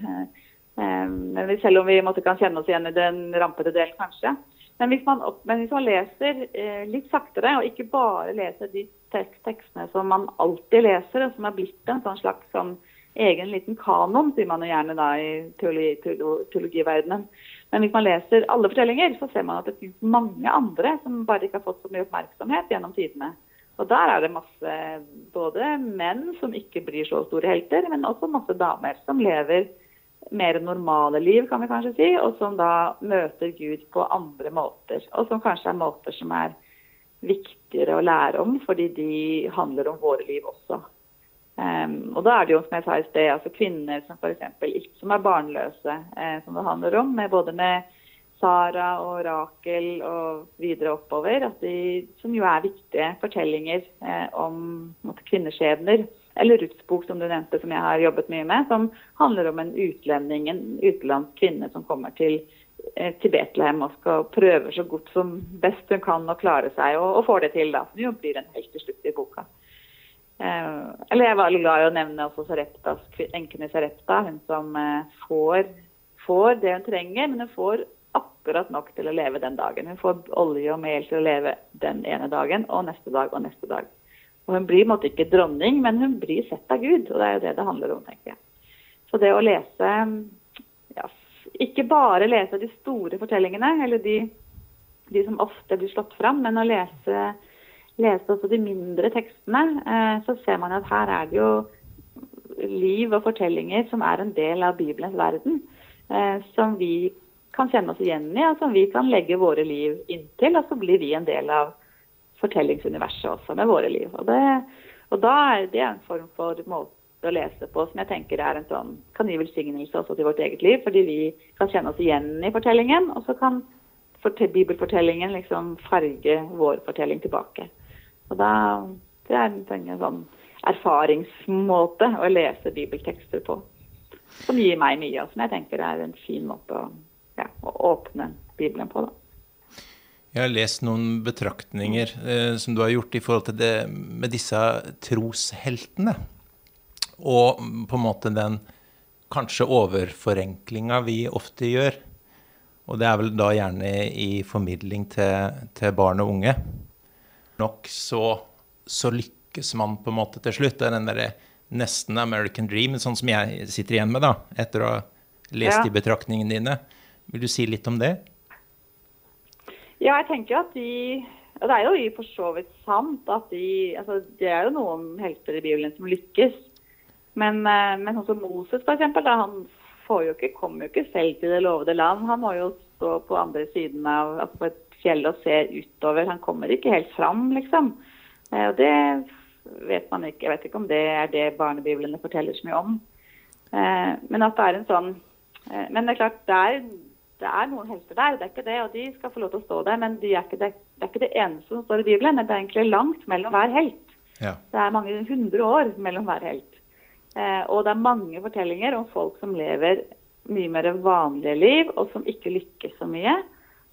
Eh, men selv om vi måtte kan kjenne oss igjen i den rampete delen, kanskje. Men hvis man, men hvis man leser eh, litt saktere, og ikke bare leser de tekstene som man alltid leser, og som er blitt en sånn slags sånn egen liten kanon, sier man jo gjerne da i teologi, teologiverdenen. Men hvis man leser alle fortellinger, så ser man at det finnes mange andre som bare ikke har fått så mye oppmerksomhet gjennom tidene. Og der er det masse både menn som ikke blir så store helter, men også masse damer som lever mer normale liv, kan vi kanskje si, og som da møter Gud på andre måter. Og som kanskje er måter som er viktigere å lære om, fordi de handler om våre liv også. Um, og da er det jo, som jeg sa i sted, altså kvinner som f.eks. som er barnløse, eh, som det handler om, med både med Sara og Rakel og videre oppover, de, som jo er viktige fortellinger eh, om måtte, kvinneskjebner. Eller Ruths bok, som du nevnte, som jeg har jobbet mye med, som handler om en utlending, en utenlandsk kvinne som kommer til, eh, til og skal prøve så godt som best hun kan å klare seg, og, og får det til, da. Som jo blir en helt til slutt i boka. Eh, eller jeg var glad i å nevne også Sareptas, enken i Sarepta, hun som eh, får, får det hun trenger, men hun får akkurat nok til å leve den dagen. Hun får olje og mel til å leve den ene dagen, og neste dag og neste dag. Og Hun blir måtte ikke dronning, men hun blir sett av Gud, og det er jo det det handler om, tenker jeg. Så det å lese ja, Ikke bare lese de store fortellingene, eller de, de som ofte blir slått fram, men å lese, lese også de mindre tekstene, eh, så ser man at her er det jo liv og fortellinger som er en del av Bibelens verden, eh, som vi kan kjenne oss igjen i, og som vi kan legge våre liv inntil, og så blir vi en del av fortellingsuniverset også med våre liv. Og, det, og da er det en form for måte å lese på som jeg tenker er en sånn, kan gi velsignelse også til vårt eget liv, fordi vi kan kjenne oss igjen i fortellingen, og så kan bibelfortellingen liksom farge vår fortelling tilbake. Og da, Det er en, sånn erfaringsmåte å lese bibeltekster på. Som gir meg mye, og som jeg tenker er en fin måte å, ja, å åpne Bibelen på. da. Jeg har lest noen betraktninger eh, som du har gjort i forhold til det med disse trosheltene. Og på en måte den kanskje overforenklinga vi ofte gjør. Og det er vel da gjerne i formidling til, til barn og unge. Nok så, så lykkes man på en måte til slutt. Det er den derre nesten American dream, sånn som jeg sitter igjen med da, etter å ha lest Ja. de betraktningene dine. Vil du si litt om det? Ja, jeg tenker at de Og det er jo for så vidt sant at de altså Det er jo noen helter i Bibelen som lykkes. Men, eh, men sånn som Moses, eksempel, han får jo ikke, kommer jo ikke selv til det lovede land. Han må jo stå på andre siden av altså på et fjell og se utover. Han kommer ikke helt fram, liksom. Eh, Og det vet man ikke. Jeg vet ikke om det er det barnebiblene forteller så mye om. Eh, Men at det er en sånn eh, Men det er klart, det er, det er noen helter der, det er ikke det. Og de skal få lov til å stå der, men de er ikke det, det er ikke det eneste som står i Bibelen. Det er egentlig langt mellom hver helt. Ja. Det er mange hundre år mellom hver helt. Og det er mange fortellinger om folk som lever mye mer vanlige liv, og som ikke lykkes så mye,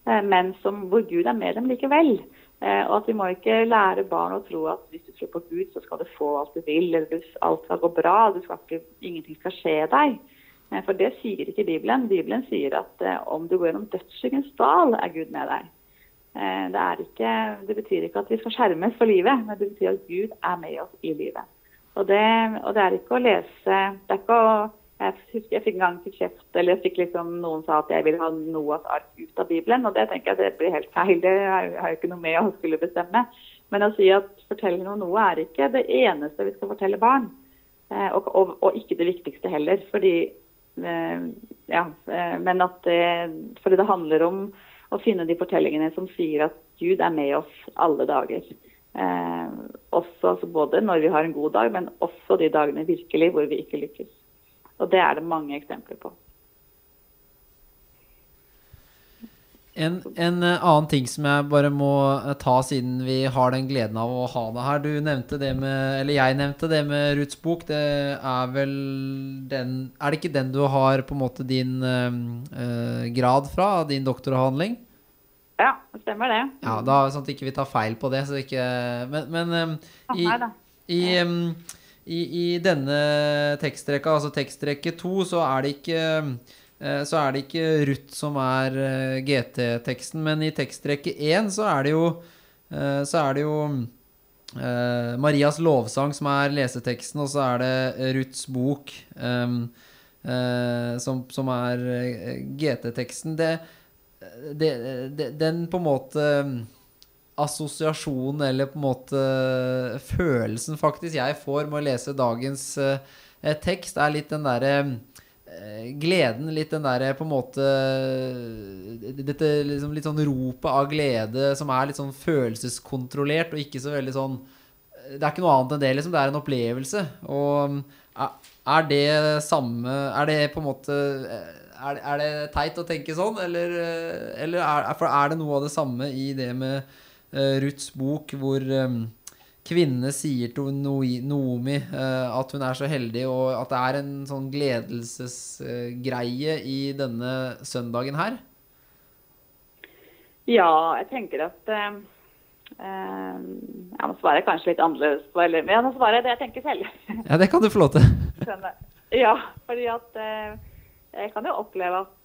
men som, hvor Gud er med dem likevel. Eh, og at vi må ikke lære barn å tro at hvis du tror på Gud, så skal du få alt du vil, eller alt skal gå bra, du skal ikke, ingenting skal skje deg. Eh, for det sier ikke Bibelen. Bibelen sier at eh, om du går gjennom dødsskyggens dal, er Gud med deg. Eh, Det, ikke, det betyr ikke at vi skal skjermes for livet, men det betyr at Gud er med oss i livet. Og det, og det er ikke å lese det er ikke å, Jeg husker jeg fikk en gang fikk kjeft, eller jeg fikk liksom, noen sa at jeg ville ha Noas ark ut av Bibelen. Og det tenker jeg det blir helt feil. Det har jo ikke noe med å skulle bestemme. Men å si at fortelling om noe er ikke det eneste vi skal fortelle barn. Eh, og, og, og ikke det viktigste heller. Fordi eh, ja, eh, men at det, fordi det handler om å finne de fortellingene som sier at Gud er med oss alle dager. Eh, også altså både når vi har en god dag, men også de dagene virkelig hvor vi ikke lykkes. Og det er det mange eksempler på. En, en eh, annen ting som jeg bare må eh, ta siden vi har den gleden av å ha deg her. Du nevnte det med Eller jeg nevnte det med Ruths bok. Det er vel den Er det ikke den du har på en måte din eh, eh, grad fra? Din doktoravhandling? Ja, det stemmer det. Ja, da sånn at ikke vi tar feil på det. Så ikke Men, men eh, i, i, em, i, I denne tekstrekka, altså tekstrekke to, så er det ikke eh, så er det ikke Ruth som er eh, GT-teksten, men i tekstrekke 1 så er det jo eh, er det jo eh, Marias lovsang som er leseteksten, og så er det Ruths bok ehm, eh, som, som er eh, GT-teksten. Det, det, det, den på en måte assosiasjonen, eller på en måte følelsen faktisk jeg får med å lese dagens eh, tekst, er litt den derre eh, gleden, litt den derre på en måte Dette liksom litt sånn ropet av glede som er litt sånn følelseskontrollert, og ikke så veldig sånn Det er ikke noe annet enn det, liksom. Det er en opplevelse. Og er, er det samme Er det på en måte er, det teit å tenke sånn, eller, eller er, er, det noe av det samme i det med Ruths bok, hvor um, kvinnene sier til Noomi uh, at hun er så heldig, og at det er en sånn gledelsesgreie i denne søndagen her? Ja, jeg tenker at uh, Jeg nå svarer jeg kanskje litt annerledes, på eller, men nå svarer jeg det jeg tenker selv. (laughs) ja, det kan du få lov til. ja, fordi at jeg kan jo oppleve at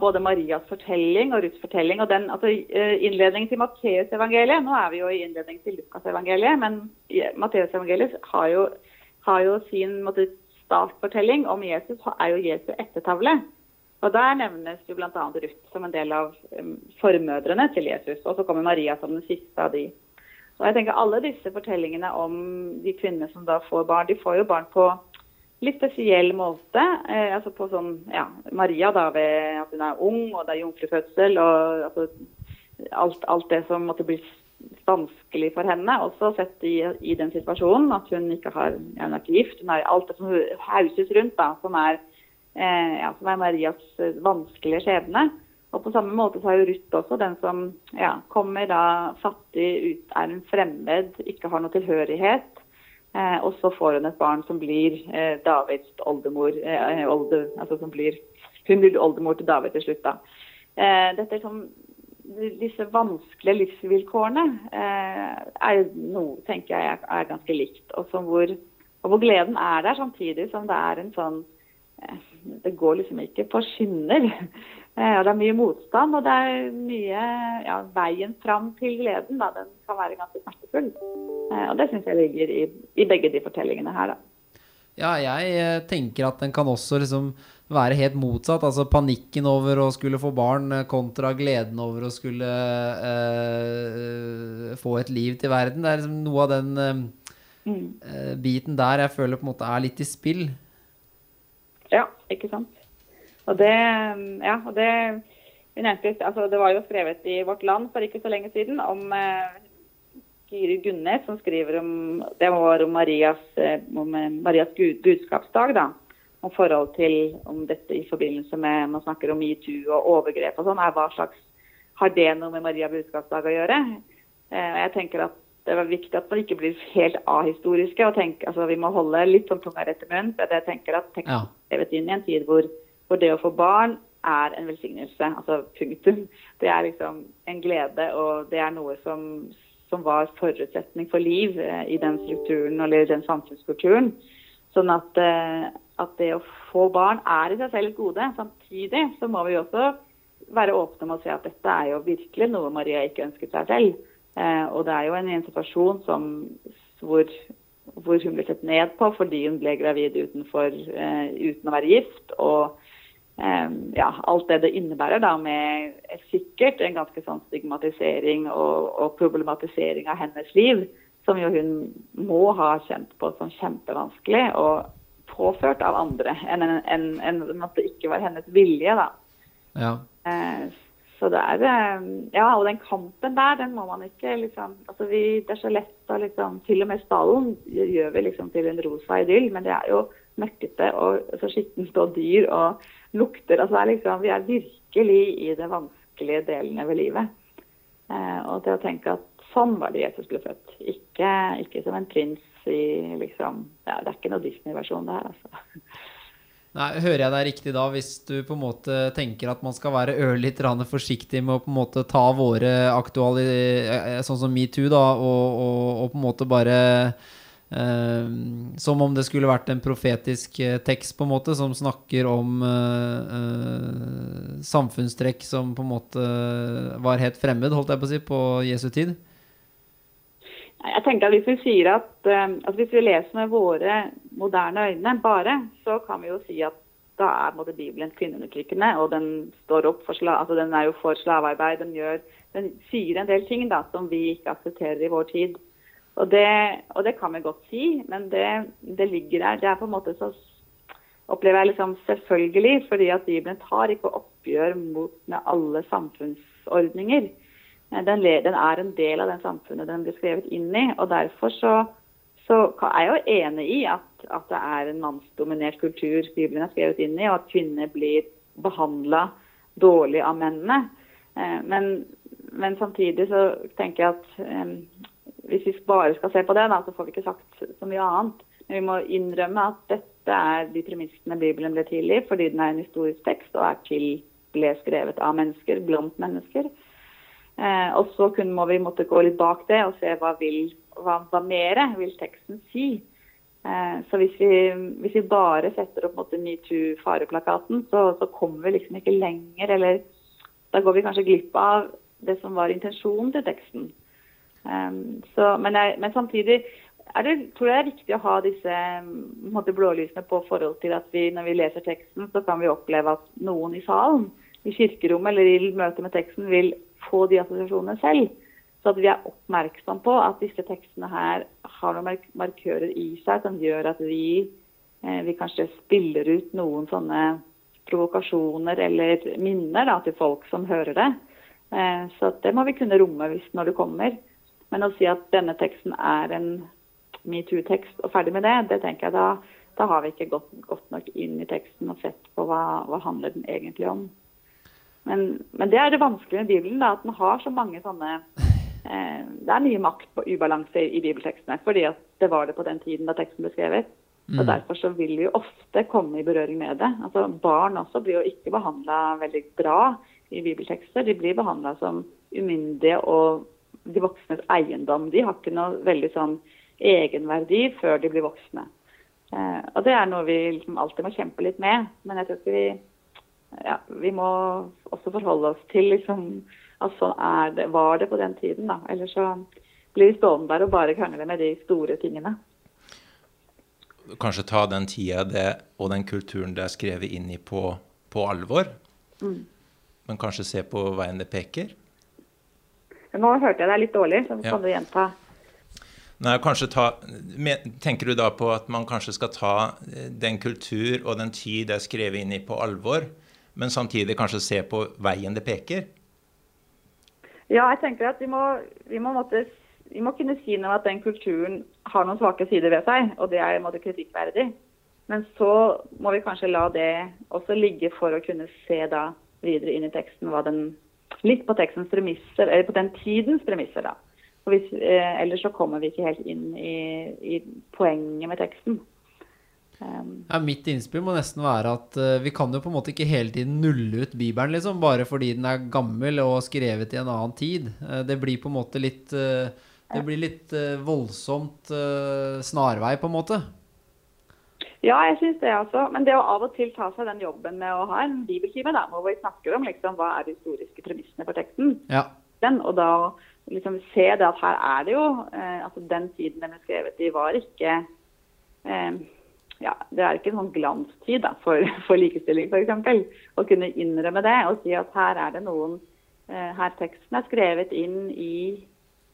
både Marias fortelling og Ruths fortelling og den, altså eh, innledningen til Matteusevangeliet Nå er vi jo i innledningen til Lukasevangeliet, men Matteusevangeliet har, har jo sin måte, startfortelling om Jesus, er jo Jesu ettertavle. Og Der nevnes jo bl.a. Ruth som en del av um, formødrene til Jesus. Og så kommer Maria som den siste av de. Og jeg tenker Alle disse fortellingene om de kvinnene som da får barn, de får jo barn på litt spesiell måte. Eh, altså på sånn, ja, Maria da ved at hun er ung, og det er jomfrufødsel. og altså, alt, alt, det som måtte bli vanskelig for henne. Også sett i, i den situasjonen at hun ikke har, ja, hun er ikke gift. Hun har alt det som hauses rundt, da, som er, eh, ja, som er Marias eh, vanskelige skjebne. Og på samme måte så har jo Ruth også den som ja, kommer da fattig ut, er en fremmed, ikke har noe tilhørighet. Eh, og så får hun et barn som blir eh, Davids oldemor. Eh, olde, altså som blir, hun blir oldemor til David til slutt. da. Dette er som, Disse vanskelige livsvilkårene eh, er noe tenker jeg er, ganske likt. Og, hvor, og, hvor, gleden er der, samtidig som det er en sånn eh, Det går liksom ikke på skinner. Eh, og det er mye motstand, og det er mye ja, Veien fram til gleden da, den kan være ganske smertefull. Eh, og det syns jeg ligger i, i, begge de fortellingene her, da. Ja, jeg eh, tenker at den kan også liksom være helt motsatt. Altså panikken over å skulle få barn kontra gleden over å skulle eh, få et liv til verden. Det er liksom noe av den eh, mm. biten der jeg føler på en måte er litt i spill. Ja, ikke sant. Og det, ja, og det, altså det var jo skrevet i Vårt Land for ikke så lenge siden om eh, Giri Gunnes som skriver om Det var om Marias, eh, om Marias gud, budskapsdag. da, Om forhold til om dette i forbindelse med Man snakker om metoo og overgrep og sånn. Hva slags Har det noe med Maria budskapsdag å gjøre? Eh, jeg tenker at det var viktig at man ikke blir helt ahistoriske. og tenk, altså Vi må holde litt sånn tunga rett i munnen. for Jeg tenker at teksten er skrevet inn i en tid hvor for det å få barn er en velsignelse. Altså punktum. Det er liksom en glede, og det er noe som, som var forutsetning for liv eh, i den strukturen eller den samfunnskulturen. Sånn at, eh, at, det å få barn er i seg selv et gode. Samtidig så må vi også være åpne med å si at dette er jo virkelig noe Maria ikke ønsket seg selv. Eh, og det er jo en, situasjon som, hvor, hvor, hun ble sett ned på fordi hun ble gravid utenfor, eh, uten å være gift. og ja, alt det det innebærer da med sikkert en ganske sånn stigmatisering og, og, problematisering av hennes liv, som jo hun må ha kjent på som kjempevanskelig og påført av andre enn en, en, en, at det ikke var hennes vilje. da. Ja. Eh, så det er ehm, Ja, og den kampen der, den må man ikke liksom altså vi, Det er så lett å liksom Til og med stallen gjør vi liksom til en rosa idyll, men det er jo møkkete og så skittent og dyr og lukter. Altså er liksom, vi er virkelig i de vanskelige delene ved livet. Eh, og til å tenke at sånn var det Jesus ble født. Ikke, ikke som en prins i liksom ja, Det er ikke noe Disney-versjon, det her, altså. Nei, Hører jeg deg riktig da, hvis du på en måte tenker at man skal være ørlitt forsiktig med å på en måte ta våre aktuelle eh, Sånn som metoo, da, og, og, og, på en måte bare eh, som om det skulle vært en profetisk uh, tekst, på en måte, som snakker om uh, samfunnstrekk som på en måte var helt fremmed, holdt jeg på å si, på Jesu tid? Jeg tenker at Hvis vi sier at, at hvis vi leser med våre moderne øyne bare, så kan vi jo si at da er både Bibelen kvinneundertrykkende, og den står opp for altså den er jo for slavearbeid. Den, gjør, den sier en del ting da, som vi ikke aksepterer i vår tid. Og det, og det kan vi godt si, men det, det, ligger der. Det er på en måte så opplever jeg liksom selvfølgelig, fordi at Bibelen tar ikke oppgjør mot med alle samfunnsordninger. Den, den, er en del av den samfunnet den blir skrevet inn i. og Derfor så, så er jeg jo enig i at, at, det er en mannsdominert kultur Bibelen er skrevet inn i, og at kvinner blir behandla dårlig av mennene. Eh, men, men, samtidig så tenker jeg at um, hvis vi bare skal se på det, da, så får vi ikke sagt så mye annet. Men vi må innrømme at dette er de premissene Bibelen ble til i, fordi den er en historisk tekst og er til, ble skrevet av mennesker, blant mennesker. Eh, og så kunne, må vi måtte gå litt bak det og se hva, vil, hva, hva mer vil teksten si. Eh, så hvis vi, hvis vi, bare setter opp metoo-fareplakaten, så, så, kommer vi liksom ikke lenger. Eller da går vi kanskje glipp av det som var intensjonen til teksten. Um, så, men, jeg, men, samtidig det, tror jeg det er viktig å ha disse måte, blålysene på forhold til at vi når vi leser teksten, så kan vi oppleve at noen i salen, i kirkerommet eller i møte med teksten, vil få de assosiasjonene selv. Så at vi er oppmerksom på at disse tekstene her har noen markører i seg som gjør at vi, eh, vi kanskje spiller ut noen sånne provokasjoner eller minner da, til folk som hører det. Eh, så det må vi kunne romme hvis når det kommer. Men å si at denne teksten er en metoo-tekst og ferdig med det, det tenker jeg da, da har vi ikke gått godt nok inn i teksten og sett på hva, hva handler den egentlig om. Men, men, det er det vanskelige med Bibelen, da, at den har så mange sånne eh, Det er mye makt og ubalanse i bibeltekstene, fordi at det var det på den tiden da teksten ble skrevet. Mm. Og Derfor så vil vi ofte komme i berøring med det. Altså Barn også blir jo ikke behandla veldig bra i bibeltekster. De blir behandla som umyndige og de voksnes eiendom. De har ikke noe veldig sånn egenverdi før de blir voksne. Eh, og Det er noe vi liksom alltid må kjempe litt med. Men jeg tror ikke vi ja, vi må også forholde oss til liksom, at sånn det, var det på den tiden. da. Eller så blir vi stående der og bare krangle med de store tingene. Kanskje ta den tida det, og den kulturen det er skrevet inn i, på, på alvor? Mm. Men kanskje se på veien det peker? Nå hørte jeg deg litt dårlig, så kan du gjenta. Nei, ta, Tenker du da på at man kanskje skal ta eh, den kultur og den tid det er skrevet inn i, på alvor? men samtidig kanskje se på veien det peker? Ja, jeg tenker at vi må, vi må, måtte, vi må kunne si noe om at den kulturen har noen svake sider ved seg, og det er en måte kritikkverdig. Men så må vi kanskje la det også ligge for å kunne se da videre inn i teksten hva den Litt på tekstens premisser, eller på den tidens premisser, da. Hvis, eh, ellers så kommer vi ikke helt inn i, i poenget med teksten. Um, ja, mitt innspill må nesten være at uh, vi kan jo på en måte ikke hele tiden nulle ut Bibelen, liksom, bare fordi den er gammel og skrevet i en annen tid. Uh, det blir på en måte litt uh, Det blir litt voldsomt snarvei, på en måte. Ja, jeg syns det også. Men det å av og til ta seg den jobben med å ha en bibeltime, der hvor vi snakker om liksom, hva er de historiske premissene for teksten, ja. den, og da liksom se det at her er det jo altså Den tiden den ble skrevet i, var ikke eh, ja, det er ikke en sånn glanstid da, for, for likestilling, f.eks. Å kunne innrømme det og si at her er det noen eh, Her teksten er skrevet inn i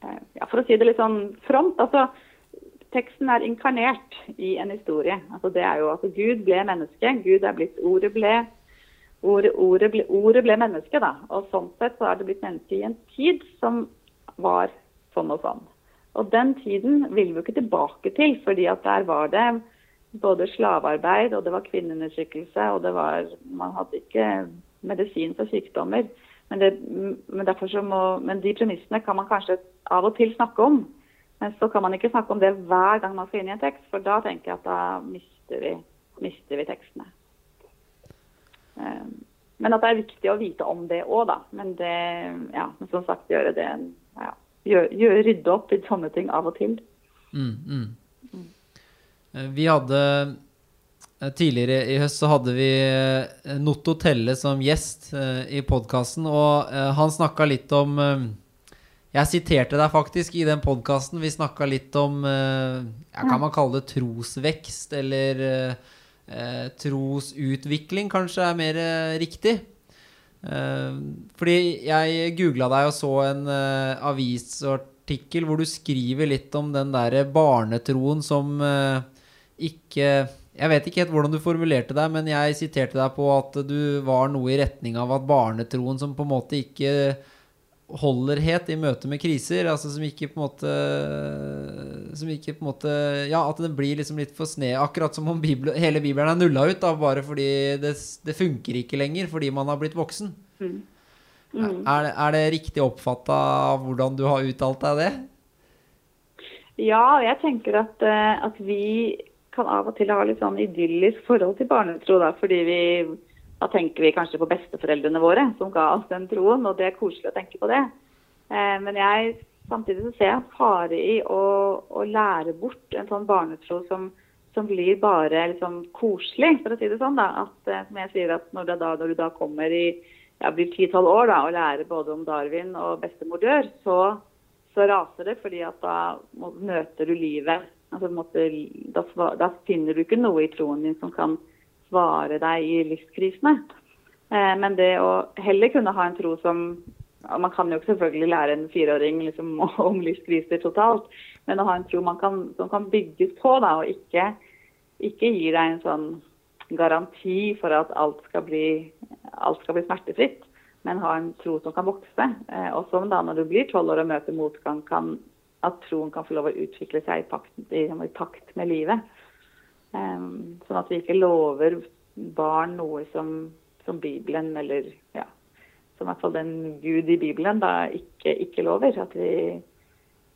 eh, ja, For å si det litt sånn front. altså Teksten er inkarnert i en historie. altså Det er jo at Gud ble menneske. Gud er blitt Ordet ble ordet, ordet, ble, ordet ble menneske. da, og Sånn sett så er det blitt menneske i en tid som var sånn og sånn. Og den tiden vil vi jo ikke tilbake til, fordi at der var det både slavearbeid, og det var kvinneundertrykkelse, og det var Man hadde ikke medisin for sykdommer. Men, det, men, må, men, de premissene kan man kanskje av og til snakke om. Men så kan man ikke snakke om det hver gang man skal inn i en tekst, for da tenker jeg at da mister vi, mister vi tekstene. Ehm, men at det er viktig å vite om det òg, da. Men det, ja, som sagt, gjøre det ja, gjør, gjør, Rydde opp i sånne ting av og til. Mm, mm. Mm. Vi hadde eh, Tidligere i høst så hadde vi eh, Notto Telle som gjest eh, i podkasten, og eh, han snakka litt om eh, Jeg siterte deg faktisk i den podkasten. Vi snakka litt om eh, Kan man kalle det trosvekst, eller eh, eh, trosutvikling, kanskje er mer eh, riktig? Eh, fordi jeg googla deg og så en eh, avisartikkel hvor du skriver litt om den derre barnetroen som ikke Jeg vet ikke helt hvordan du formulerte deg, men jeg siterte deg på at du var noe i retning av at barnetroen som på en måte ikke holder helt i møte med kriser, altså som ikke på en måte Som ikke på en måte Ja, at den blir liksom litt for sne. Akkurat som om Bibel, hele Bibelen er nulla ut, da, bare fordi det, det funker ikke lenger fordi man har blitt voksen. Er, det, er det riktig oppfatta av hvordan du har uttalt deg det? Ja, jeg tenker at, eh, at vi kan av og til ha litt sånn idyllisk forhold til barnetro, da, fordi vi da tenker vi kanskje på besteforeldrene våre som ga oss den troen, og det er koselig å tenke på det. Eh, men jeg, samtidig så ser jeg en fare i å, å lære bort en sånn barnetro som, som blir bare liksom koselig, for å si det sånn. da, at eh, som jeg sier at Når, da, når du da kommer i ja, blir 10-12 år da, og lærer både om Darwin og bestemor dør, så, så raser det fordi at da møter du livet. Altså, måtte, da, da finner du ikke noe i troen din som kan svare deg i livskrisene. Eh, men det å heller kunne ha en tro som og Man kan jo ikke selvfølgelig lære en fireåring liksom, (laughs) om livskriser totalt, men å ha en tro kan, som kan bygges på, da, og ikke, ikke gi deg en sånn garanti for at alt skal bli, alt skal bli smertefritt, men ha en tro som kan vokse. Eh, og som da når du blir tolv år og møter motgang, kan, at troen kan få lov å utvikle seg i, pakt, i, i takt med livet. Um, sånn at vi ikke lover barn noe som, som Bibelen eller ja, som i hvert fall den Gud i Bibelen da ikke, ikke lover. At, vi,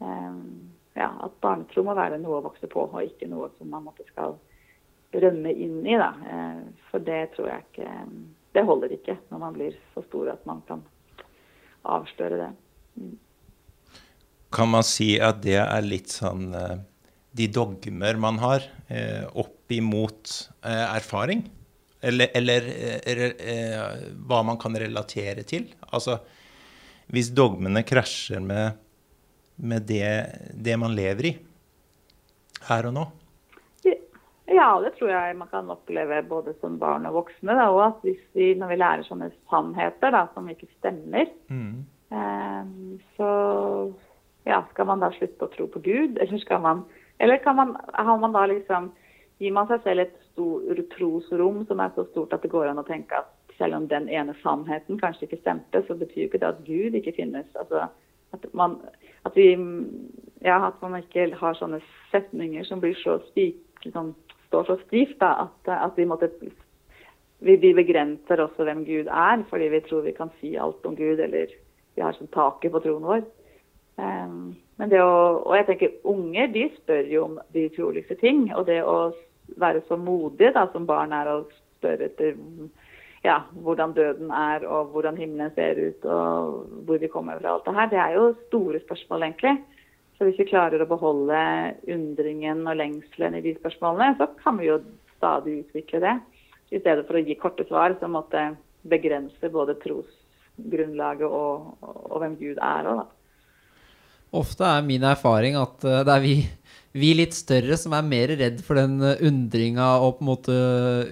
um, ja, at barnetro må være noe å vokse på, og ikke noe som man måtte skal rømme inn i. Da. Eh, For det tror jeg ikke Det holder ikke når man blir så stor at man kan avsløre det. Kan man si at det er litt sånn eh, de dogmer man har, eh, opp imot eh, erfaring? Eller, eller eh, eh, hva man kan relatere til? Altså, hvis dogmene krasjer med, med det, det man lever i her og nå. Ja, det tror jeg man kan oppleve både som barn og voksne. Da, og at hvis vi, når vi lærer sånne sannheter da, som ikke stemmer, eh, så ja, skal man da slutte å tro på Gud? Eller, skal man, eller man, har man da liksom, gir man seg selv et stor trosrom som er så stort at det går an å tenke at selv om den ene sannheten kanskje ikke stemte, så betyr jo ikke det at Gud ikke finnes. Altså, at, man, at, vi, ja, at man ikke har sånne setninger som blir så spik, liksom, står så stivt da, at, at vi måtte vi, vi begrenser også hvem Gud er, fordi vi tror vi kan si alt om Gud, eller vi har sånn taket på troen vår. Um, men det å, og jeg tenker Unger de spør jo om de utroligste ting. Og det å være så modig da, som barn er og spørre etter ja, hvordan døden er, og hvordan himmelen ser ut, og hvor vi kommer fra alt det her, det er jo store spørsmål, egentlig. Så hvis vi klarer å beholde undringen og lengselen i de spørsmålene, så kan vi jo stadig utvikle det. I stedet for å gi korte svar som måtte begrense både trosgrunnlaget og, og hvem Gud er. Også, da. Ofte er min erfaring at eh, det er vi, vi litt større som er mer redd for den eh, undringa og på en måte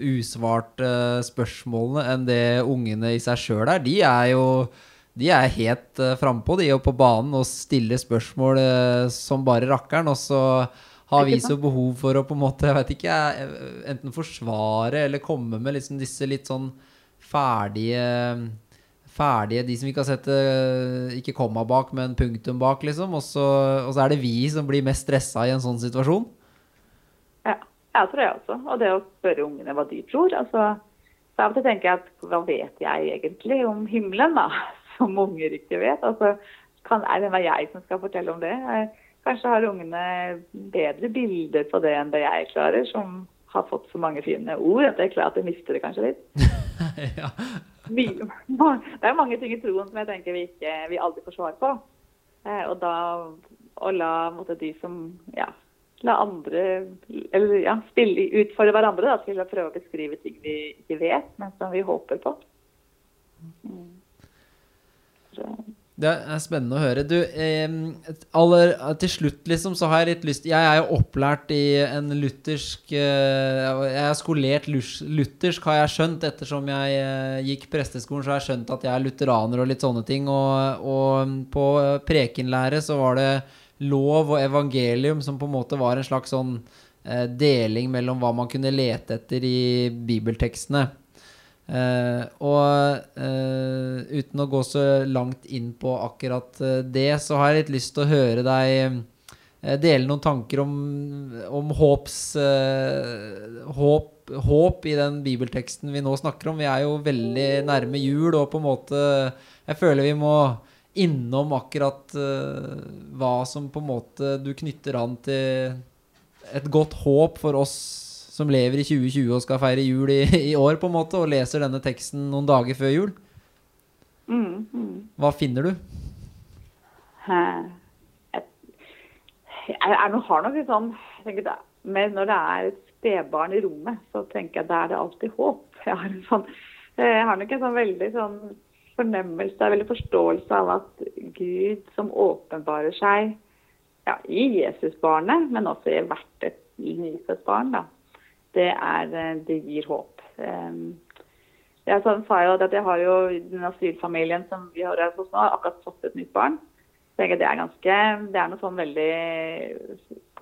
usvarte spørsmålene enn det ungene i seg sjøl er. De er jo de er helt frampå, de jo på banen og stiller spørsmål eh, som bare rakkeren. Og så har vi så behov for å på en måte, jeg vet ikke, eh, enten forsvare eller komme med liksom disse litt sånn ferdige ferdige, de som ikke har sett det, ikke komma bak, men punktum bak, liksom. Og så, og så er det vi som blir mest stressa i en sånn situasjon. Ja, jeg tror jeg også. Og det å spørre ungene hva de tror. altså, så Av og til tenker jeg at hva vet jeg egentlig om himmelen, da? (laughs) Som unger ikke vet. altså, kan, Er det jeg som skal fortelle om det? Eh, Kanskje har ungene bedre bilder på det enn det jeg klarer, som har fått så mange fine ord at jeg klarer at jeg mister det kanskje litt. (laughs) (laughs) ja. Det er mange ting i troen som jeg tenker vi, ikke, vi aldri får svar på. Eh, og da å la måtte, de som ja, la andre eller ja, spille, utfordre hverandre da, til å prøve å beskrive ting vi ikke vet, men som vi håper på. Mm. Det er spennende å høre. Du, eh, aller, til slutt, liksom, så har jeg litt lyst Jeg er jo opplært i en luthersk eh, Jeg er skolert luthersk, har jeg skjønt. Ettersom jeg eh, gikk presteskolen, så har jeg skjønt at jeg er lutheraner og litt sånne ting. Og, og på prekenlære så var det lov og evangelium som på en måte var en slags sånn eh, deling mellom hva man kunne lete etter i bibeltekstene. Uh, og uh, uten å gå så langt inn på akkurat uh, det, så har jeg litt lyst til å høre deg dele noen tanker om, om håps håp, håp, i den bibelteksten vi nå snakker om. Vi er jo veldig nærme jul, og på en måte Jeg føler vi må innom akkurat hva som på en måte du knytter an til et godt håp for oss som lever i 2020 og skal feire jul i, i, år, på en måte, og leser denne teksten noen dager før jul. Mm, mm. Hva finner du? Jeg, jeg, har nok litt sånn det, Når det er et spedbarn i rommet, så tenker jeg da er det alltid håp. (laughs) Jeg har, sånn, jeg har nok en sånn veldig sånn fornemmelse, veldig forståelse av at Gud som åpenbarer seg ja, i Jesusbarnet, men også i hvert et nyfødt barn, da, det, er, eh, det gir håp. Jeg sa jo at jeg har jo den asylfamilien som vi har hos nå, har akkurat fått et nytt barn. Det er ganske, det er noe sånn veldig,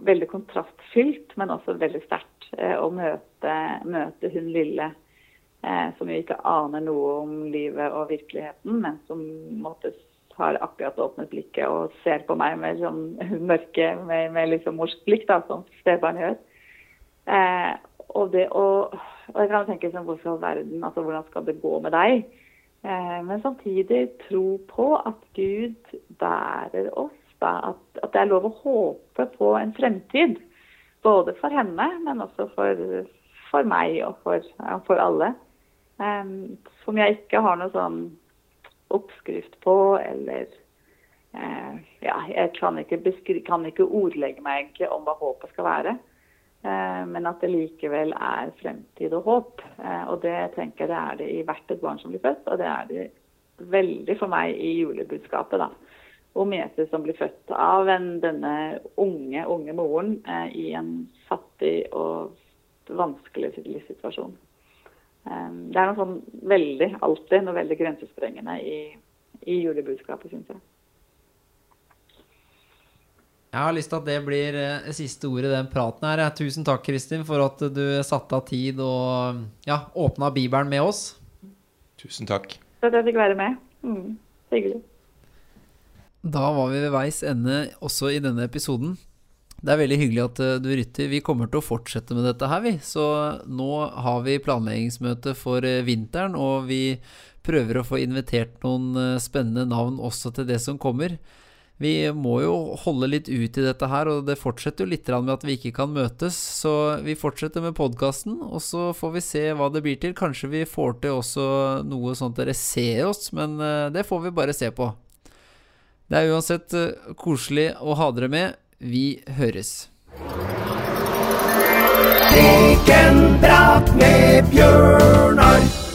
veldig kontrastfylt, men også veldig sterkt eh, å møte, møte, hun lille eh, som jo ikke aner noe om livet og virkeligheten, men som måtte har akkurat åpnet blikket og ser på meg med sånn mørke, med, med liksom morsk blikk, da, som stebarn gjør. Eh, og det å og jeg kan tenke sånn, hvorfor verden, altså Hvordan skal det gå med deg? Eh, men samtidig tro på at Gud bærer oss. Da, at, at, det er lov å håpe på en fremtid. Både for henne, men også for, for meg og for, ja, for alle. Eh, som jeg ikke har noe sånn oppskrift på, eller eh, Ja, jeg kan ikke, kan ikke ordlegge meg om hva håpet skal være. Eh, men at det likevel er fremtid og håp. Eh, og det tenker jeg det er det i hvert et barn som blir født, og det er det veldig for meg i julebudskapet. da. Om Jesus som blir født av en, denne unge, unge moren eh, i en fattig og vanskelig livssituasjon. Eh, det er noe sånn veldig, alltid noe veldig grensesprengende i, i julebudskapet, syns jeg. Jeg har lyst til at det blir eh, siste ordet i den praten her. Tusen takk, Kristin, for at du satte av tid og ja, åpna Bibelen med oss. Tusen takk. For at jeg fikk være med. Mm, hyggelig. Da var vi ved veis ende også i denne episoden. Det er veldig hyggelig at eh, du rytter. Vi kommer til å fortsette med dette her, vi. Så nå har vi planleggingsmøte for eh, vinteren, og vi prøver å få invitert noen spennende navn også til det som kommer. Vi må jo holde litt ut i dette her, og det fortsetter jo litt med at vi ikke kan møtes. Så vi fortsetter med podkasten, og så får vi se hva det blir til. Kanskje vi får til også noe sånt dere ser oss, men eh, det får vi bare se på. Det er uansett eh, koselig å ha dere med. Vi høres. Tek en prat med Bjørnar.